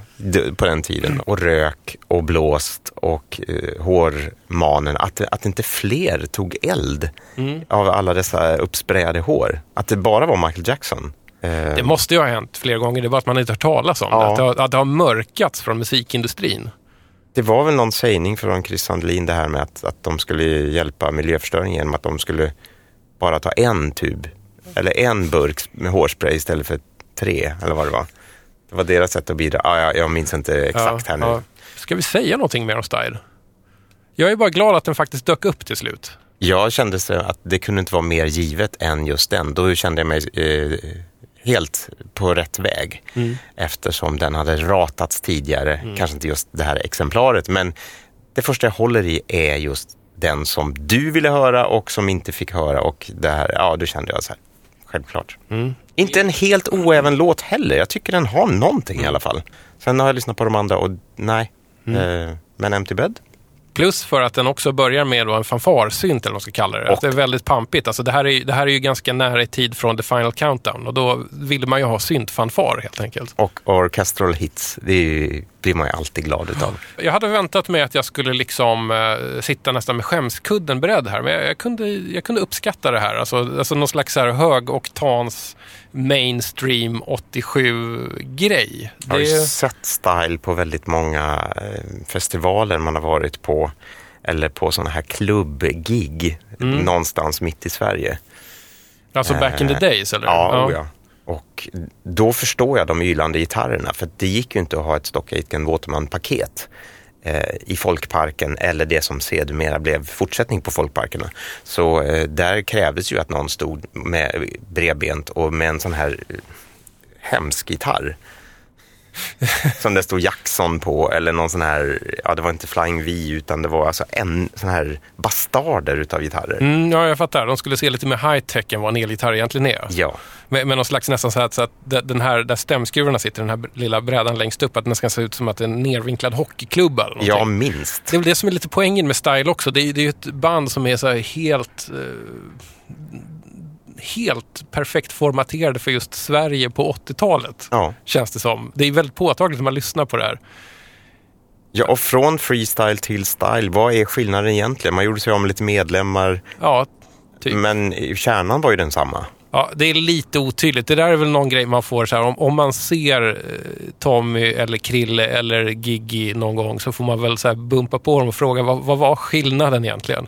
S5: på den tiden. Och rök och blåst och eh, hårmanen. Att, att inte fler tog eld
S4: Mm.
S5: av alla dessa uppsprayade hår. Att det bara var Michael Jackson. Eh,
S4: Det måste ju ha hänt flera gånger, det är bara att man inte hört talas om
S5: Ja.
S4: det. Att det, har, att det har mörkats från musikindustrin.
S5: Det var väl någon sägning från Chris Sandelin det här med att, att de skulle hjälpa miljöförstöringen genom att de skulle bara ta en tub eller en burk med hårspray istället för tre eller vad det var. Det var deras sätt att bidra. Ah, ja, jag minns inte exakt här nu.
S4: ja. Ska vi säga någonting mer om Style? Jag är bara glad att den faktiskt dök upp till slut.
S5: Jag kände att det kunde inte vara mer givet än just den. Då kände jag mig eh, helt på rätt väg. Eftersom den hade ratats tidigare. Kanske inte just det här exemplaret, men det första jag håller i är just den som du ville höra och som inte fick höra. Och det här, ja, då kände jag så här, självklart. Inte en helt oäven låt heller. Jag tycker den har någonting i alla fall. Sen har jag lyssnat på de andra och nej. Eh, men Empty Bed?
S4: Plus för att den också börjar med en fanfarsynt eller vad man ska kalla det.
S5: Och-
S4: Att det är väldigt pampigt. Alltså det, här är, det här är ju ganska nära i tid från The Final Countdown och då ville man ju ha syntfanfar helt enkelt.
S5: Och orchestral hits, det ju, blir man ju alltid glad utav.
S4: Jag hade väntat mig att jag skulle liksom eh, sitta nästan med skämskudden beredd här, men jag, jag, kunde, jag kunde uppskatta det här. Alltså, alltså någon slags så här högoktans mainstream 87-grej.
S5: Jag har ju sett Style på väldigt många eh, festivaler man har varit på. Eller på sådana här klubbgig någonstans mitt i Sverige.
S4: Alltså back in the days, eller?
S5: Ja, oh ja. Och då förstår jag de ylande gitarrerna. För det gick ju inte att ha ett Stock Aitken Waterman-paket eh, Eh, i Folkparken eller det som sedermera blev fortsättning på Folkparkerna. Så eh, där krävdes ju att någon stod med bredbent och med en sån här eh, hemsk gitarr. Som det stod Jackson på eller någon sån här, ja det var inte Flying V utan det var alltså en sån här bastarder utav gitarrer.
S4: Mm, ja, jag fattar. De skulle se lite mer high-tech än vad en elgitarr egentligen är.
S5: Ja,
S4: Med, med någon slags nästan så att, så att de- den här, där stämskruvarna sitter, den här lilla brädan längst upp, att den nästan ser ut som att det är en nervinklad hockeyklubba. Eller någonting.
S5: ja minst.
S4: Det är väl det som är lite poängen med Style också. Det är, det är ju ett band som är så här helt... Eh, helt perfekt formaterade för just Sverige på 80-talet.
S5: Ja.
S4: Känns det som. Det är väldigt påtagligt när man lyssnar på det här.
S5: Ja, och från freestyle till style, vad är skillnaden egentligen? Man gjorde sig av med lite medlemmar,
S4: Ja, typ.
S5: men kärnan var ju densamma.
S4: Ja, det är lite otydligt. Det där är väl någon grej man får så här, om, om man ser eh, Tommy eller Krille eller Giggy någon gång så får man väl så här bumpa på dem och fråga vad, vad var skillnaden egentligen?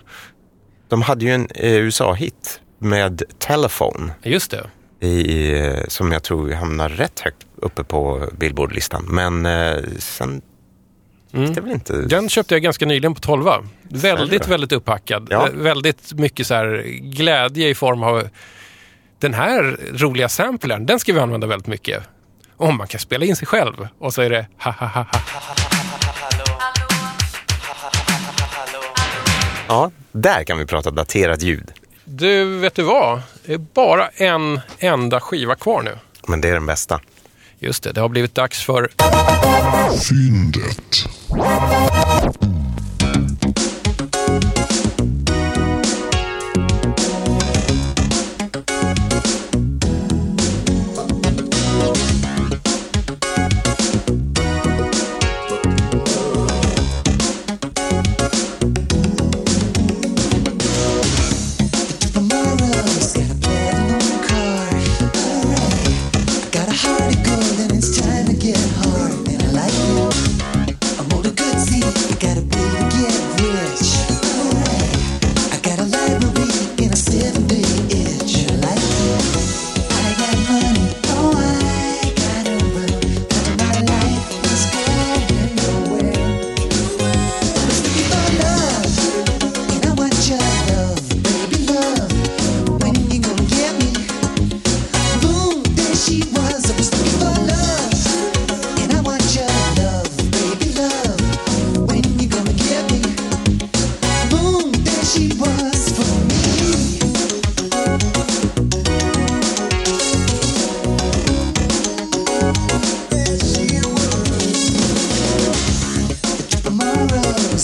S5: De hade ju en eh, USA-hit med Telephone,
S4: Just det.
S5: i, som jag tror hamnar rätt högt uppe på Billboard-listan. Men eh, sen gick det väl inte...
S4: Den köpte jag ganska nyligen på 12. Väldigt, väldigt upphackad.
S5: Ja.
S4: Eh, Väldigt mycket så här glädje i form av den här roliga samplern, den ska vi använda väldigt mycket. Om man kan spela in sig själv och så är det ha ha ha ha.
S5: Ja, där kan vi prata daterat ljud.
S4: Du, vet du vad? Det är bara en enda skiva kvar nu.
S5: Men det är den bästa.
S4: Just det, det har blivit dags för
S1: Fyndet.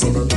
S5: summer.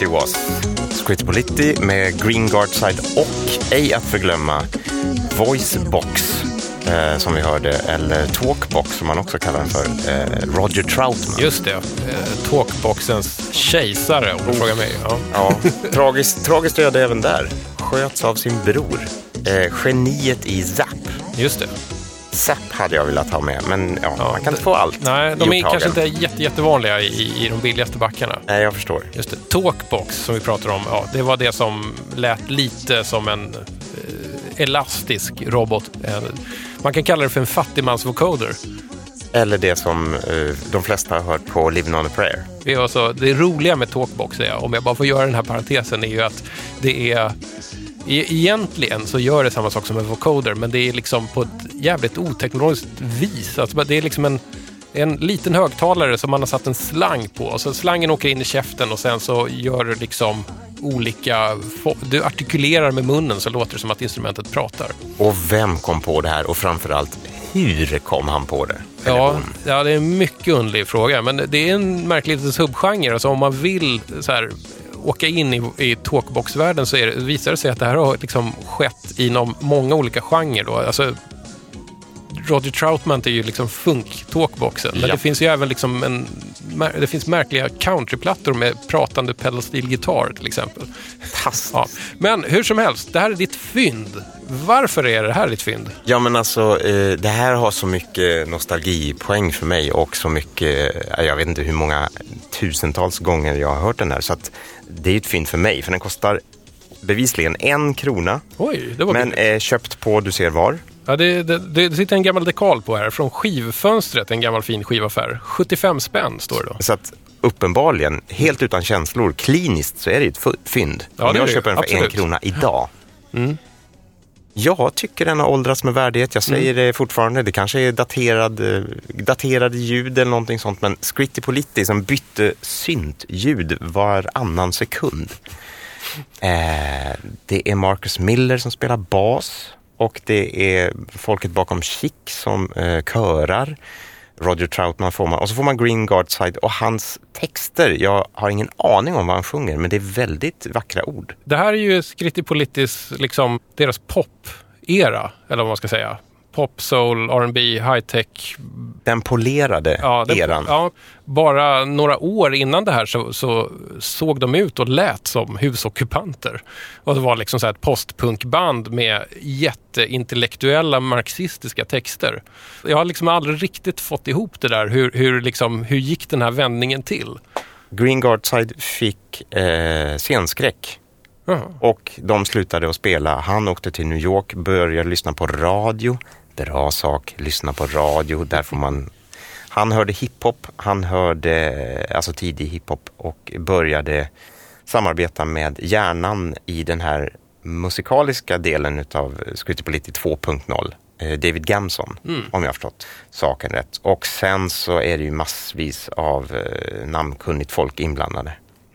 S5: She was. Scritti Politti med Green Guard Side och ej att förglömma Voicebox eh, som vi hörde, eller Talkbox som man också kallar den för, eh, Roger Troutman.
S4: Just det. Eh, Talkboxens kejsare om du frågar mig. Ja.
S5: Ja, tragiskt, tragiskt öde även där. Sköts av sin bror. Eh, geniet i Zapp.
S4: Just det.
S5: Zapp hade jag velat ha med, men ja,
S4: Ja,
S5: man kan inte få allt
S4: Nej, de är kanske inte jätte, jättevanliga i, i de billigaste backarna.
S5: Nej, jag förstår.
S4: Just det. Talkbox som vi pratar om, ja, det var det som lät lite som en eh, elastisk robot. Eh, man kan kalla det för en fattigmansvocoder.
S5: Eller det som eh, de flesta har hört på Living on a prayer.
S4: Det, är alltså, det roliga med Talkbox är, om jag bara får göra den här parentesen, är ju att det är e- Egentligen så gör det samma sak som en vocoder, men det är liksom på ett jävligt oteknologiskt vis. Alltså det är liksom en, en liten högtalare som man har satt en slang på. Så slangen åker in i käften och sen så gör det liksom olika... Du artikulerar med munnen så låter det som att instrumentet pratar.
S5: Och vem kom på det här och framförallt hur kom han på det? Eller
S4: Ja,
S5: hon?
S4: ja, det är en mycket underlig fråga. Men det är en märklig liten subgenre. Alltså om man vill så här, åka in i, i talkbox-världen så det, visar det sig att det här har liksom skett inom många olika genrer. Då. Alltså, Roger Troutman är ju liksom funk-talkboxen. Men
S5: Ja.
S4: det finns ju även liksom en, det finns märkliga countryplattor med pratande pedal steel gitarr till exempel. Ja. Men hur som helst, det här är ditt fynd. Varför är det här ditt fynd?
S5: Ja, men alltså eh, det här har så mycket nostalgipoäng för mig och så mycket, eh, jag vet inte hur många tusentals gånger jag har hört den här. Så att det är ett fynd för mig, för den kostar bevisligen en krona.
S4: Oj, det var
S5: Men
S4: billigt.
S5: är köpt på du ser var.
S4: Ja, det, det, det sitter en gammal dekal på här från skivfönstret, en gammal fin skivaffär. 75 spänn står det då.
S5: Så att uppenbarligen, helt utan känslor, kliniskt så är det ett fynd.
S4: Ja,
S5: Om jag köper den för en krona idag.
S4: Mm.
S5: Jag tycker den har åldrats med värdighet. Jag säger
S4: Mm.
S5: det fortfarande. Det kanske är daterad, eh, daterade ljud eller någonting sånt. Men Scritti Politti som bytte syntljud varannan sekund. Eh, det är Marcus Miller som spelar bas. Och det är folket bakom Chic som eh, körar. Roger Troutman får man. Och så får man Green Guardside och hans texter. Jag har ingen aning om vad han sjunger, men det är väldigt vackra ord.
S4: Det här är ju Skritti Politis, liksom deras pop-era, eller vad man ska säga. Pop, soul, R&B, high-tech.
S5: Den polerade
S4: Ja, det-
S5: eran.
S4: ja, bara några år innan det här så, så såg de ut och lät som husockupanter. Och det var liksom så här ett postpunkband med jätteintellektuella marxistiska texter. Jag har liksom aldrig riktigt fått ihop det där. Hur, hur, liksom, hur gick den här vändningen till?
S5: Green Guard Side fick eh, scenskräck Och de slutade att spela. Han åkte till New York, började lyssna på radio. Bra sak, lyssna på radio. Där får man... Han hörde hiphop, han hörde alltså tidig hiphop och började samarbeta med hjärnan i den här musikaliska delen utav Scritti Politti 2.0. eh, David Gamson, om jag har förstått saken rätt. Och sen så är det ju massvis av eh, namnkunnigt folk inblandade.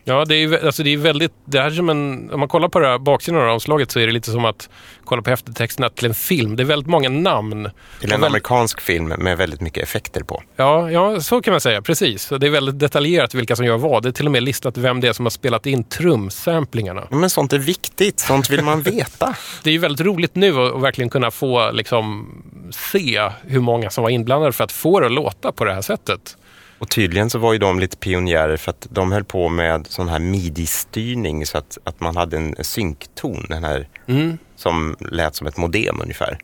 S4: Ja, det är, alltså det är väldigt... Det här är som en, om man kollar på det här baksidan av omslaget så är det lite som att kolla på eftertexterna till en film. Det är väldigt många namn.
S5: Till en
S4: väldigt-
S5: amerikansk film med väldigt mycket effekter på.
S4: Ja, ja, så kan man säga. Precis. Det är väldigt detaljerat vilka som gör vad. Det är till och med listat vem det är som har spelat in trumsamplingarna.
S5: Men sånt är viktigt, sånt vill man veta.
S4: Det är ju väldigt roligt nu att att verkligen kunna få liksom, se hur många som var inblandade för att få det att låta på det här sättet.
S5: Och tydligen så var ju de lite pionjärer för att de höll på med sån här midi-styrning så att, att man hade en synkton, den här
S4: Mm.
S5: som lät som ett modem ungefär.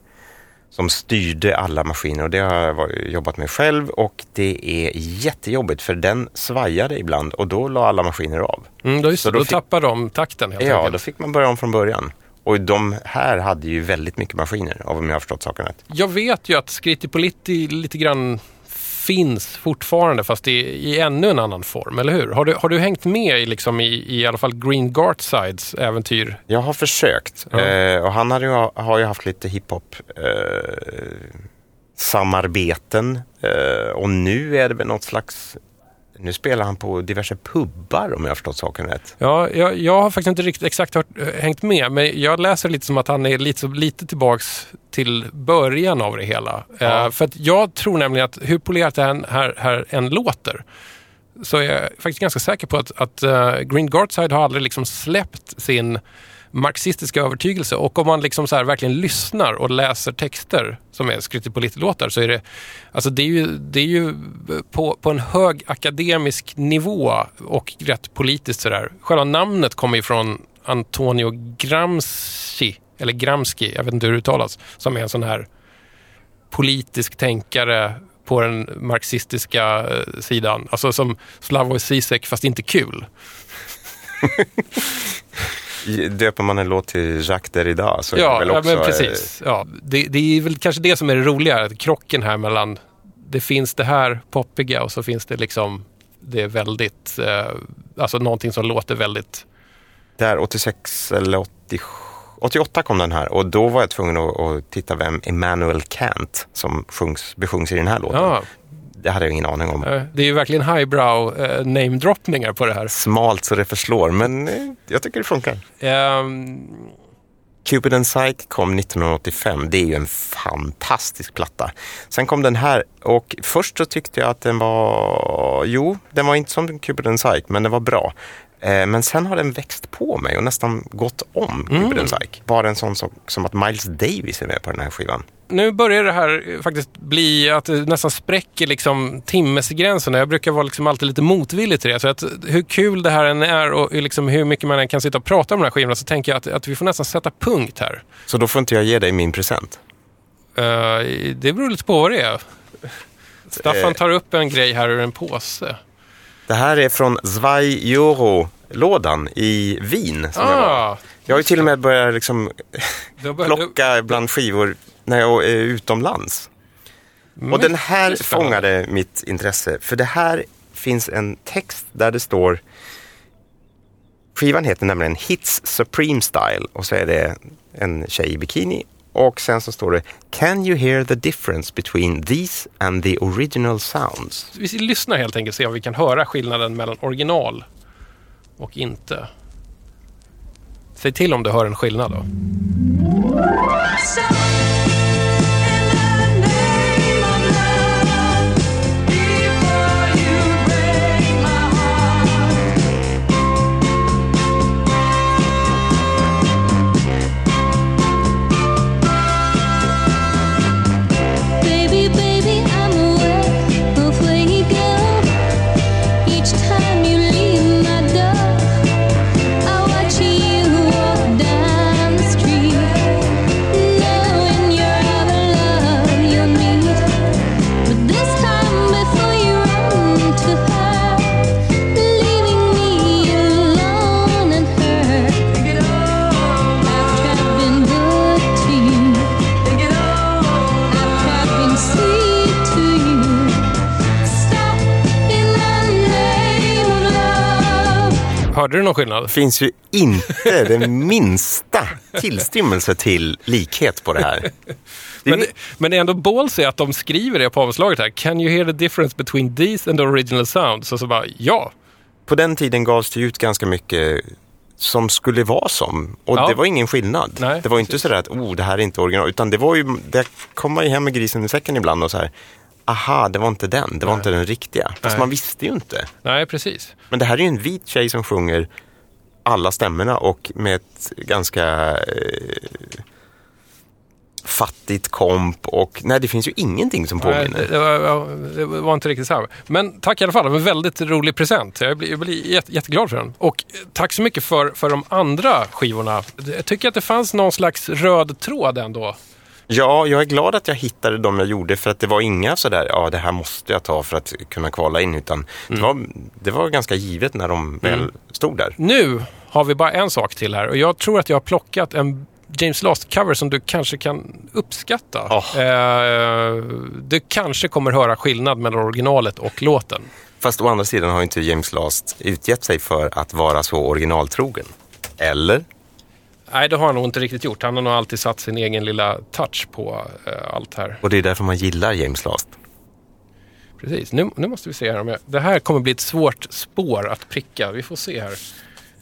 S5: Som styrde alla maskiner och det har jag jobbat med själv och det är jättejobbigt för den svajade ibland och då la alla maskiner av.
S4: Mm, då, just,
S5: Så
S4: då,
S5: då fick-
S4: tappar de takten helt
S5: Ja,
S4: enkelt.
S5: då fick man börja om från början. Och de här hade ju väldigt mycket maskiner, av om jag har förstått saken rätt.
S4: Jag vet ju att Scritti Politti lite grann finns fortfarande fast i, i ännu en annan form, eller hur? Har du, har du hängt med i, liksom, i, i alla fall Green Gartsides äventyr?
S5: Jag har försökt
S4: Ja.
S5: eh, och han hade ju, har ju haft lite hiphop eh, samarbeten eh, och nu är det väl något slags nu spelar han på diverse pubbar om jag har förstått saken rätt.
S4: Ja, jag, jag har faktiskt inte riktigt exakt hört, eh, hängt med, men jag läser lite som att han är lite, lite tillbaks till början av det hela.
S5: Ja.
S4: Eh, för att jag tror nämligen att hur polerat det här, här, än låter, så är jag faktiskt ganska säker på att, att eh, Green Gardside har aldrig liksom släppt sin marxistiska övertygelse. Och om man liksom så här verkligen lyssnar och läser texter som är skrivna på lite låtar så är det, alltså det är ju, det är ju på, på en hög akademisk nivå och rätt politiskt sådär. Själva namnet kommer ju från Antonio Gramsci, eller Gramsci, jag vet inte hur det uttalas, som är en sån här politisk tänkare på den marxistiska eh, sidan. Alltså som Slavoj Zizek fast inte kul.
S5: Döper man en låt till Jacques Derrida så är det
S4: Ja,
S5: väl
S4: ja
S5: också...
S4: men
S5: eh,
S4: precis. Ja, det, det är väl kanske det som är det roliga, krocken här mellan det finns det här poppiga och så finns det liksom det är väldigt, eh, alltså någonting som låter väldigt,
S5: Där 86 eller 87, 88 kom den här och då var jag tvungen att, att titta vem Immanuel Kant som sjungs, besjungs i den här låten.
S4: ja,
S5: Det hade jag ingen aning om.
S4: eh, det är ju verkligen highbrow eh, namedroppningar på det här.
S5: Smalt så det förslår, men eh, jag tycker det funkar.
S4: Ehm,
S5: Cupid and Psyche kom 1985. Det är ju en fantastisk platta. Sen kom den här och först så tyckte jag att den var, jo, den var inte som Cupid and Psyche, men den var bra. Eh, Men sen har den växt på mig och nästan gått om Cupid and Psyche. Bara en sån sak som att Miles Davis är med på den här skivan.
S4: nu börjar det här faktiskt bli att det nästan spräcker liksom timmesgränserna. Jag brukar vara liksom alltid lite motvillig till det. Så att hur kul det här än är och liksom hur mycket man än kan sitta och prata om de här skivorna så tänker jag att, att vi får nästan sätta punkt här.
S5: Så då får inte jag ge dig min present.
S4: Eh, det beror lite på vad det är. Staffan
S5: Eh.
S4: tar upp en grej här ur en påse.
S5: Det här är från Zwei Euro-lådan i Wien. Som jag, var.
S4: Ah,
S5: jag har ju till och med börjat liksom
S4: bör-
S5: plocka bland skivor när jag är utomlands. Och den här fångade mitt intresse. För det här finns en text där det står Skivan heter nämligen Hits Supreme Style och så är det en tjej i bikini och sen så står det Can you hear the difference between these and the original sounds?
S4: Vi lyssnar helt enkelt och ser om vi kan höra skillnaden mellan original och inte. Säg till om du hör en skillnad då. Hörde du någon skillnad?
S5: finns ju inte den minsta tillstymmelse till likhet på det här. Det är
S4: Men, men det är ändå ballsy att de skriver det på omslaget här. Can you hear the difference between these and the original sounds? Och så bara, ja.
S5: på den tiden gavs det ut ganska mycket som skulle vara som. Och
S4: Ja.
S5: det var ingen skillnad.
S4: Nej,
S5: det var inte
S4: precis.
S5: sådär att oh, det här är inte original. Utan det var ju, det kom man ju hem med grisen i säcken ibland och så här. Aha, det var inte den. Det var inte den riktiga. Fast
S4: Nej.
S5: man visste ju inte.
S4: Nej, precis.
S5: Men det här är ju en vit tjej som sjunger alla stämmorna och med ett ganska eh, fattigt komp och nej, det finns ju ingenting som
S4: Nej,
S5: påminner.
S4: det, det, var, det var inte riktigt så. Men tack i alla fall. Det var en väldigt rolig present. Jag blir, jag blir jätte, jätteglad för den. Och eh, tack så mycket för, för de andra skivorna. Jag tycker att det fanns någon slags röd tråd ändå.
S5: Ja, jag är glad att jag hittade de jag gjorde för att det var inga sådär, ja det här måste jag ta för att kunna kvala in. Utan det, var, det var ganska givet när de väl stod där.
S4: Nu har vi bara en sak till här och jag tror att jag har plockat en James Last-cover som du kanske kan uppskatta.
S5: Oh.
S4: Eh, du kanske kommer höra skillnad mellan originalet och låten.
S5: Fast å andra sidan har inte James Last utgett sig för att vara så originaltrogen. Eller?
S4: Nej, det har han nog inte riktigt gjort. Han har nog alltid satt sin egen lilla touch på eh, allt här.
S5: Och det är därför man gillar James Last.
S4: Precis. Nu, nu måste vi se här om jag... Det här kommer bli ett svårt spår att pricka. Vi får se här.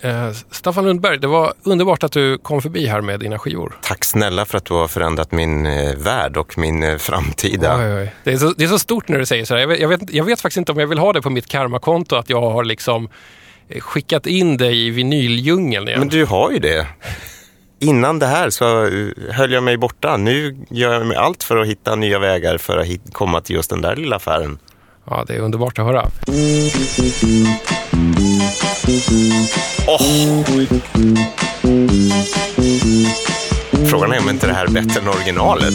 S4: Eh, Staffan Lundberg, det var underbart att du kom förbi här med dina skivor.
S5: Tack snälla för att du har förändrat min eh, värld och min eh, framtida.
S4: Oj, oj. Det, är så, det är så stort när du säger så här. Jag vet, jag, vet, jag vet faktiskt inte om jag vill ha det på mitt karmakonto, att jag har liksom eh, skickat in dig i vinyldjungeln igen.
S5: Men du har ju det. Innan det här så höll jag mig borta. Nu gör jag mig allt för att hitta nya vägar för att komma till just den där lilla affären.
S4: Ja, det är underbart att höra.
S5: Frågan är om inte det här är bättre än originalet.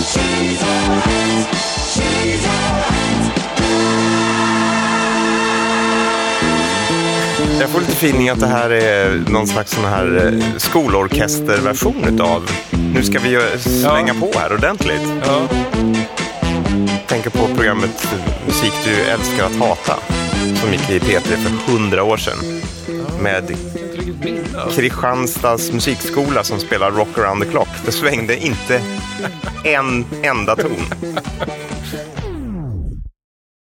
S5: Jag får lite feeling att det här är någon slags sån här eh, skolorkesterversion utav Nu ska vi slänga på här ordentligt.
S4: Ja.
S5: Tänker på programmet Musik du älskar att hata som gick i P3 för hundra år sedan. Med Kristianstads musikskola som spelar Rock around the clock. Det svängde inte en enda ton.